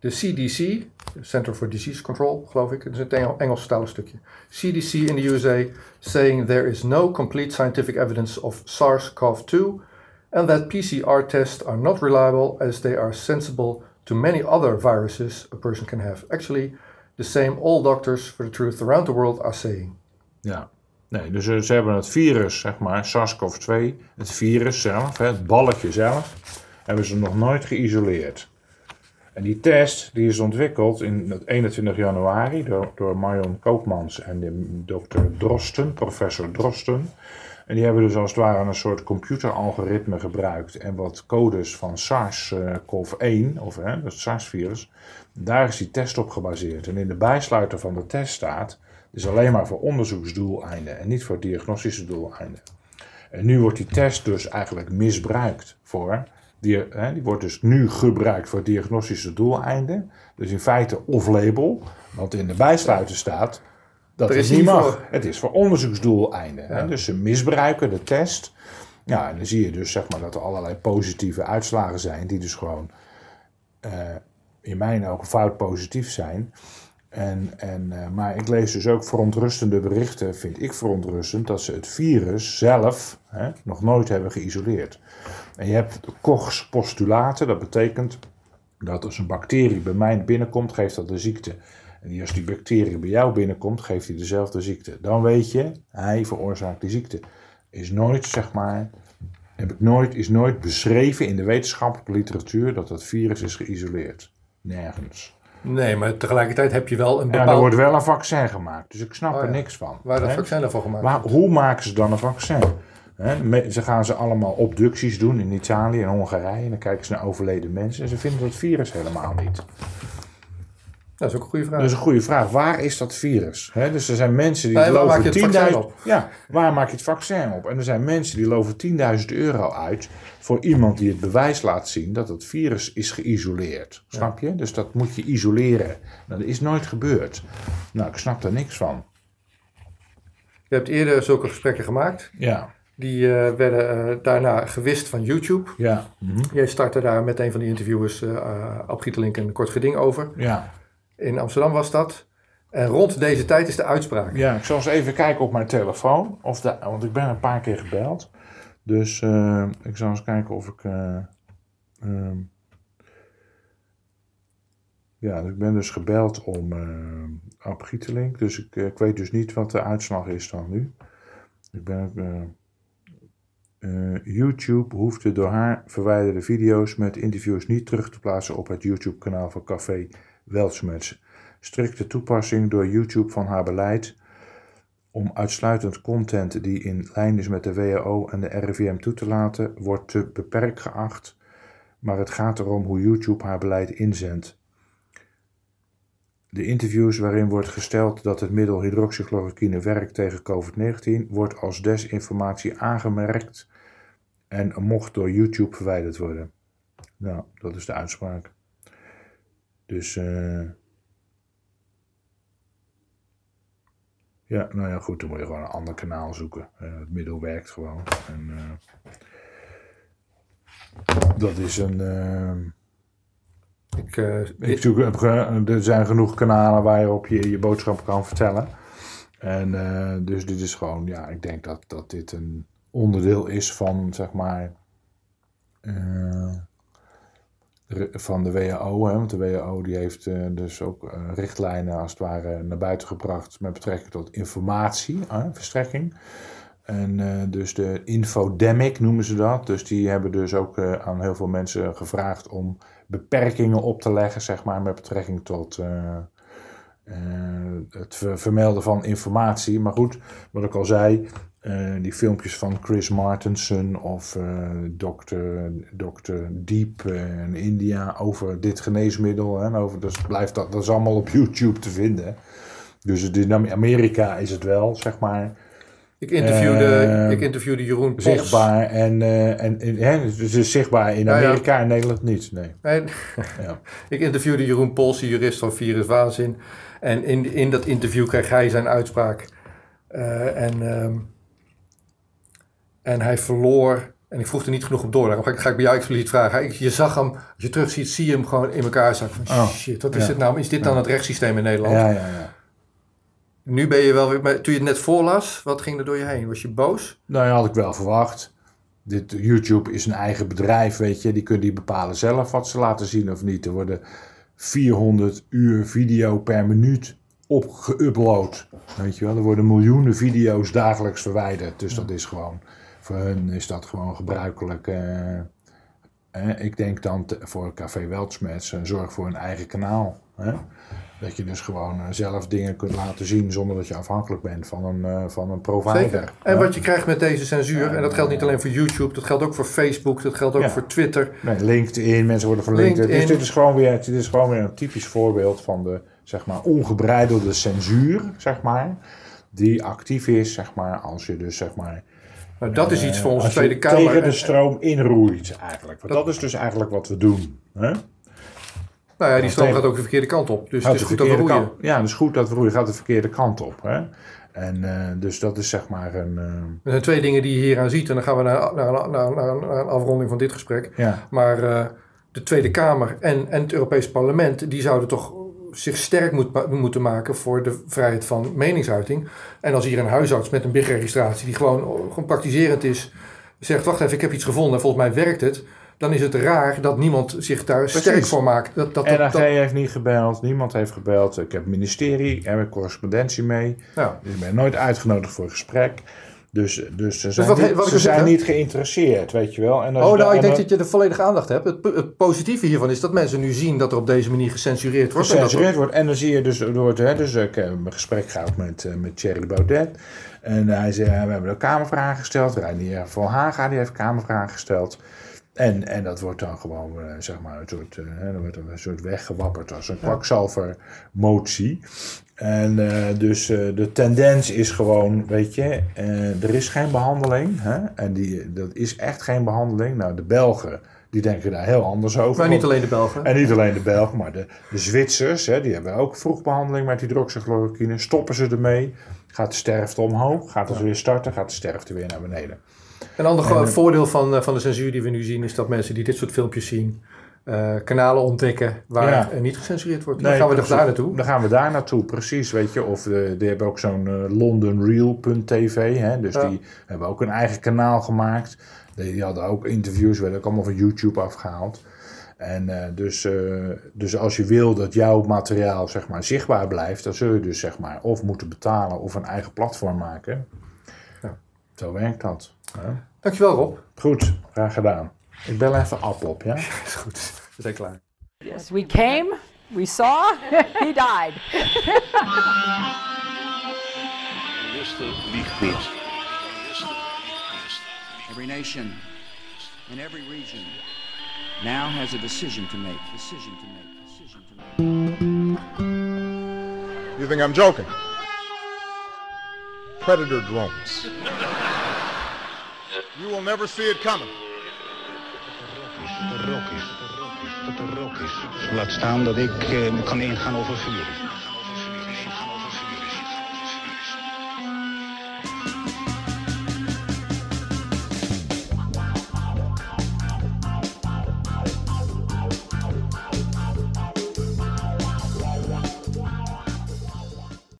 De CDC, Center for Disease Control, geloof ik. Het is Engel, Engelstalig stukje. CDC in the USA saying there is no complete scientific evidence of SARS-CoV-2 and that PCR tests are not reliable as they are sensible to many other viruses a person can have. Actually, the same all doctors for the truth around the world are saying. Ja. Nee, dus ze hebben het virus, zeg maar, SARS-CoV-2, het virus zelf, het balletje zelf, hebben ze nog nooit geïsoleerd. En die test die is ontwikkeld in het 21 januari door, door Marion Koopmans en de dokter Drosten, professor Drosten. En die hebben dus als het ware een soort computeralgoritme gebruikt en wat codes van SARS-CoV-1, of hè, het SARS-virus, daar is die test op gebaseerd. En in de bijsluiter van de test staat, het is alleen maar voor onderzoeksdoeleinden en niet voor diagnostische doeleinden. En nu wordt die test dus eigenlijk misbruikt voor, die, hè, die wordt dus nu gebruikt voor diagnostische doeleinden. Dus in feite off-label, want in de bijsluiter staat dat Er het is niet niet mag. voor. Het is voor onderzoeksdoeleinden. Ja. Dus ze misbruiken de test. Ja, en dan zie je dus zeg maar dat er allerlei positieve uitslagen zijn, die dus gewoon eh, in mijn ogen fout positief zijn. En, en, eh, maar ik lees dus ook verontrustende berichten, vind ik verontrustend, dat ze het virus zelf hè, nog nooit hebben geïsoleerd. En je hebt Kochs postulaten, dat betekent dat als een bacterie bij mij binnenkomt, geeft dat de ziekte. En als die bacterie bij jou binnenkomt, geeft hij dezelfde ziekte. Dan weet je, hij veroorzaakt die ziekte. Is nooit, zeg maar, heb ik nooit, is nooit beschreven in de wetenschappelijke literatuur dat dat virus is geïsoleerd. Nergens. Nee, maar tegelijkertijd heb je wel een Ja, bepaald... er wordt wel een vaccin gemaakt, dus ik snap Oh er niks van. Waar dat vaccin ervoor gemaakt Maar wordt. hoe maken ze dan een vaccin? Ze gaan ze allemaal obducties doen in Italië en Hongarije. En dan kijken ze naar overleden mensen. En ze vinden dat virus helemaal niet. Dat is ook een goede vraag. Dat is een goede vraag. Waar is dat virus? Dus er zijn mensen die Nee, waar loven maak je het vaccin 10.000 op? Ja, waar maak je het vaccin op? En er zijn mensen die loven 10.000 euro uit voor iemand die het bewijs laat zien dat het virus is geïsoleerd. Snap je? Dus dat moet je isoleren. Nou, dat is nooit gebeurd. Nou, ik snap daar niks van. Je hebt eerder zulke gesprekken gemaakt. Ja, Die eh, werden eh, daarna gewist van YouTube. ja, mhm, Jij startte daar met een van die interviewers, uh, Gietelink, een kort geding over. ja. In Amsterdam was dat. En rond deze tijd is de uitspraak. Ja, ik zal eens even kijken op mijn telefoon. Of want ik ben een paar keer gebeld. Dus eh, ik zal eens kijken of ik. eh, ehm, ja, dus ik ben dus gebeld om eh Ab Gietelink. Dus ik, weet dus niet wat de uitslag is dan nu. Ik ben eh, eh, YouTube hoeft de door haar verwijderde video's met interviews niet terug te plaatsen op het YouTube-kanaal van Café Weltschmerz. Strikte toepassing door YouTube van haar beleid om uitsluitend content die in lijn is met de WHO en de RIVM toe te laten, wordt te beperkt geacht, maar het gaat erom hoe YouTube haar beleid inzendt. De interviews waarin wordt gesteld dat het middel hydroxychloroquine werkt tegen COVID-19 wordt als desinformatie aangemerkt en mocht door YouTube verwijderd worden. Nou, dat is de uitspraak. Dus eh ja, nou ja, goed, dan moet je gewoon een ander kanaal zoeken. Eh, het middel werkt gewoon. En, eh, dat is een. Ik, ik zoek, er zijn genoeg kanalen waar je op je, je boodschap kan vertellen. En eh, dus dit is gewoon, ja, ik denk dat, dat dit een onderdeel is van, zeg maar, van de WHO. Hè? Want de WHO die heeft eh, dus ook eh, richtlijnen als het ware naar buiten gebracht met betrekking tot informatie, hè, verstrekking. En eh, dus de infodemic noemen ze dat. Dus die hebben dus ook aan heel veel mensen gevraagd om beperkingen op te leggen, zeg maar, met betrekking tot het ver- vermelden van informatie. Maar goed, wat ik al zei, eh, die filmpjes van Chris Martensen of eh Dr. Dr. Deep in India over dit geneesmiddel. Hè, en over, dus blijft dat, dat is allemaal op YouTube te vinden. Dus het- in Amerika is het wel, zeg maar, ik, interviewde, eh, ik interviewde Jeroen Pols. zichtbaar. En, en, en hè, dus is zichtbaar in Ja, ja. Amerika en Nederland niet. Nee. Nee, Ja. ik interviewde Jeroen Pols, de jurist van Virus Waanzin. En in, in dat interview kreeg hij zijn uitspraak. En, ehm, en hij verloor. En ik vroeg er niet genoeg op door. Daarom ga ik, ga ik bij jou expliciet vragen. Je zag hem, als je terug ziet, zie je hem gewoon in elkaar zakken. Van, Oh, shit, wat is dit nou? Is dit dan het rechtssysteem in Nederland? Ja, ja, ja. Nu ben je wel weer... maar Toen je het net voorlas, wat ging er door je heen? Was je boos? Nou ja, had ik wel verwacht. Dit, YouTube is een eigen bedrijf, weet je. Die kunnen die bepalen zelf wat ze laten zien of niet. Er worden 400 uur video per minuut op geüpload. Weet je wel, er worden miljoenen video's dagelijks verwijderd. Dus dat is gewoon, voor hun is dat gewoon gebruikelijk. eh, eh, ik denk dan te- voor Café Weltschmerz, eh, zorg voor een eigen kanaal. Hè? Dat je dus gewoon zelf dingen kunt laten zien zonder dat je afhankelijk bent van een, van een provider. Zeker. En wat je krijgt met deze censuur, en dat geldt niet alleen voor YouTube, dat geldt ook voor Facebook, dat geldt ook Ja. voor Twitter. Nee, LinkedIn, mensen worden verlinkt. LinkedIn. Dus dit is, gewoon weer, dit is gewoon weer een typisch voorbeeld van de zeg maar, ongebreidelde censuur, zeg maar. Die actief is, zeg maar, als je dus zeg maar. Nou, dat is eh, iets voor onze je Tweede Kamer. Tegen de stroom inroeit, eigenlijk. Want dat, is dus eigenlijk wat we doen. Hè? Nou ja, die stroom gaat ook de verkeerde kant op. Dus het is goed dat we roeien. kant- Ja, het is goed dat we roeien. Gaat de verkeerde kant op. Hè? En eh, dus dat is zeg maar een. eh, Er zijn twee dingen die je hier aan ziet. En dan gaan we naar, naar, naar, naar, naar een afronding van dit gesprek. ja, Maar eh, de Tweede Kamer en, en het Europees Parlement... die zouden toch zich sterk moet, moeten maken... voor de vrijheid van meningsuiting. En als hier een huisarts met een BIG-registratie... die gewoon, gewoon praktiserend is... zegt, wacht even, ik heb iets gevonden... en volgens mij werkt het... dan is het raar dat niemand zich daar sterk voor maakt. Dat, dat, dat, NRG dat- heeft niet gebeld, niemand heeft gebeld. Ik heb het ministerie, heb ik correspondentie mee. nou, Dus ik ben nooit uitgenodigd voor een gesprek. Dus, dus ze zijn, wat- niet, wat ik ze wil zijn niet geïnteresseerd, weet je wel. En Oh, nou, ik denk en dat je de volledige aandacht hebt. Het, het positieve hiervan is dat mensen nu zien dat er op deze manier gecensureerd wordt. Er- gecensureerd wordt. En dan zie je dus door het, hè, dus ik heb een gesprek gehad met, eh, met Thierry Baudet. En hij zei, we hebben ook kamervragen gesteld. Reinier van Haga, die heeft kamervragen gesteld. En, en dat wordt dan gewoon, eh, zeg maar, een soort, eh, hè, dan wordt er een soort weggewapperd als een kwakzalver motie. En eh, dus de tendens is gewoon, weet je, er is geen behandeling. Hè? En die, dat is echt geen behandeling. Nou, de Belgen, die denken daar heel anders over. Maar niet alleen de Belgen. en niet alleen de Belgen, maar de, de Zwitsers, hè, die hebben ook vroegbehandeling met hydroxychloroquine. Stoppen ze ermee, gaat de sterfte omhoog, gaat het weer starten, gaat de sterfte weer naar beneden. Een ander En, eh, voordeel van, eh, van de censuur die we nu zien is dat mensen die dit soort filmpjes zien, eh, kanalen ontdekken waar Ja. er niet gecensureerd wordt. Dan gaan we precies. daar naartoe. Dan gaan we daar naartoe, precies, weet je. Of die hebben ook zo'n eh, londonreal.tv, dus Ja. die hebben ook een eigen kanaal gemaakt. Die, die hadden ook interviews, werden ook allemaal van YouTube afgehaald. En dus, dus als je wil dat jouw materiaal zeg maar, zichtbaar blijft, dan zul je dus zeg maar, of moeten betalen of een eigen platform maken. Zo werkt dat. hè. Dankjewel Rob. Goed, graag gedaan. Ik bel even App op, ja? Is goed. We zijn klaar. Yes, we came, we saw, he died. Every nation in every region now has a decision to make. Decision to make. Decision to make. You think I'm joking? Predator drones. You will never see it coming. Laat staan dat ik eh, kan ingaan over vuur.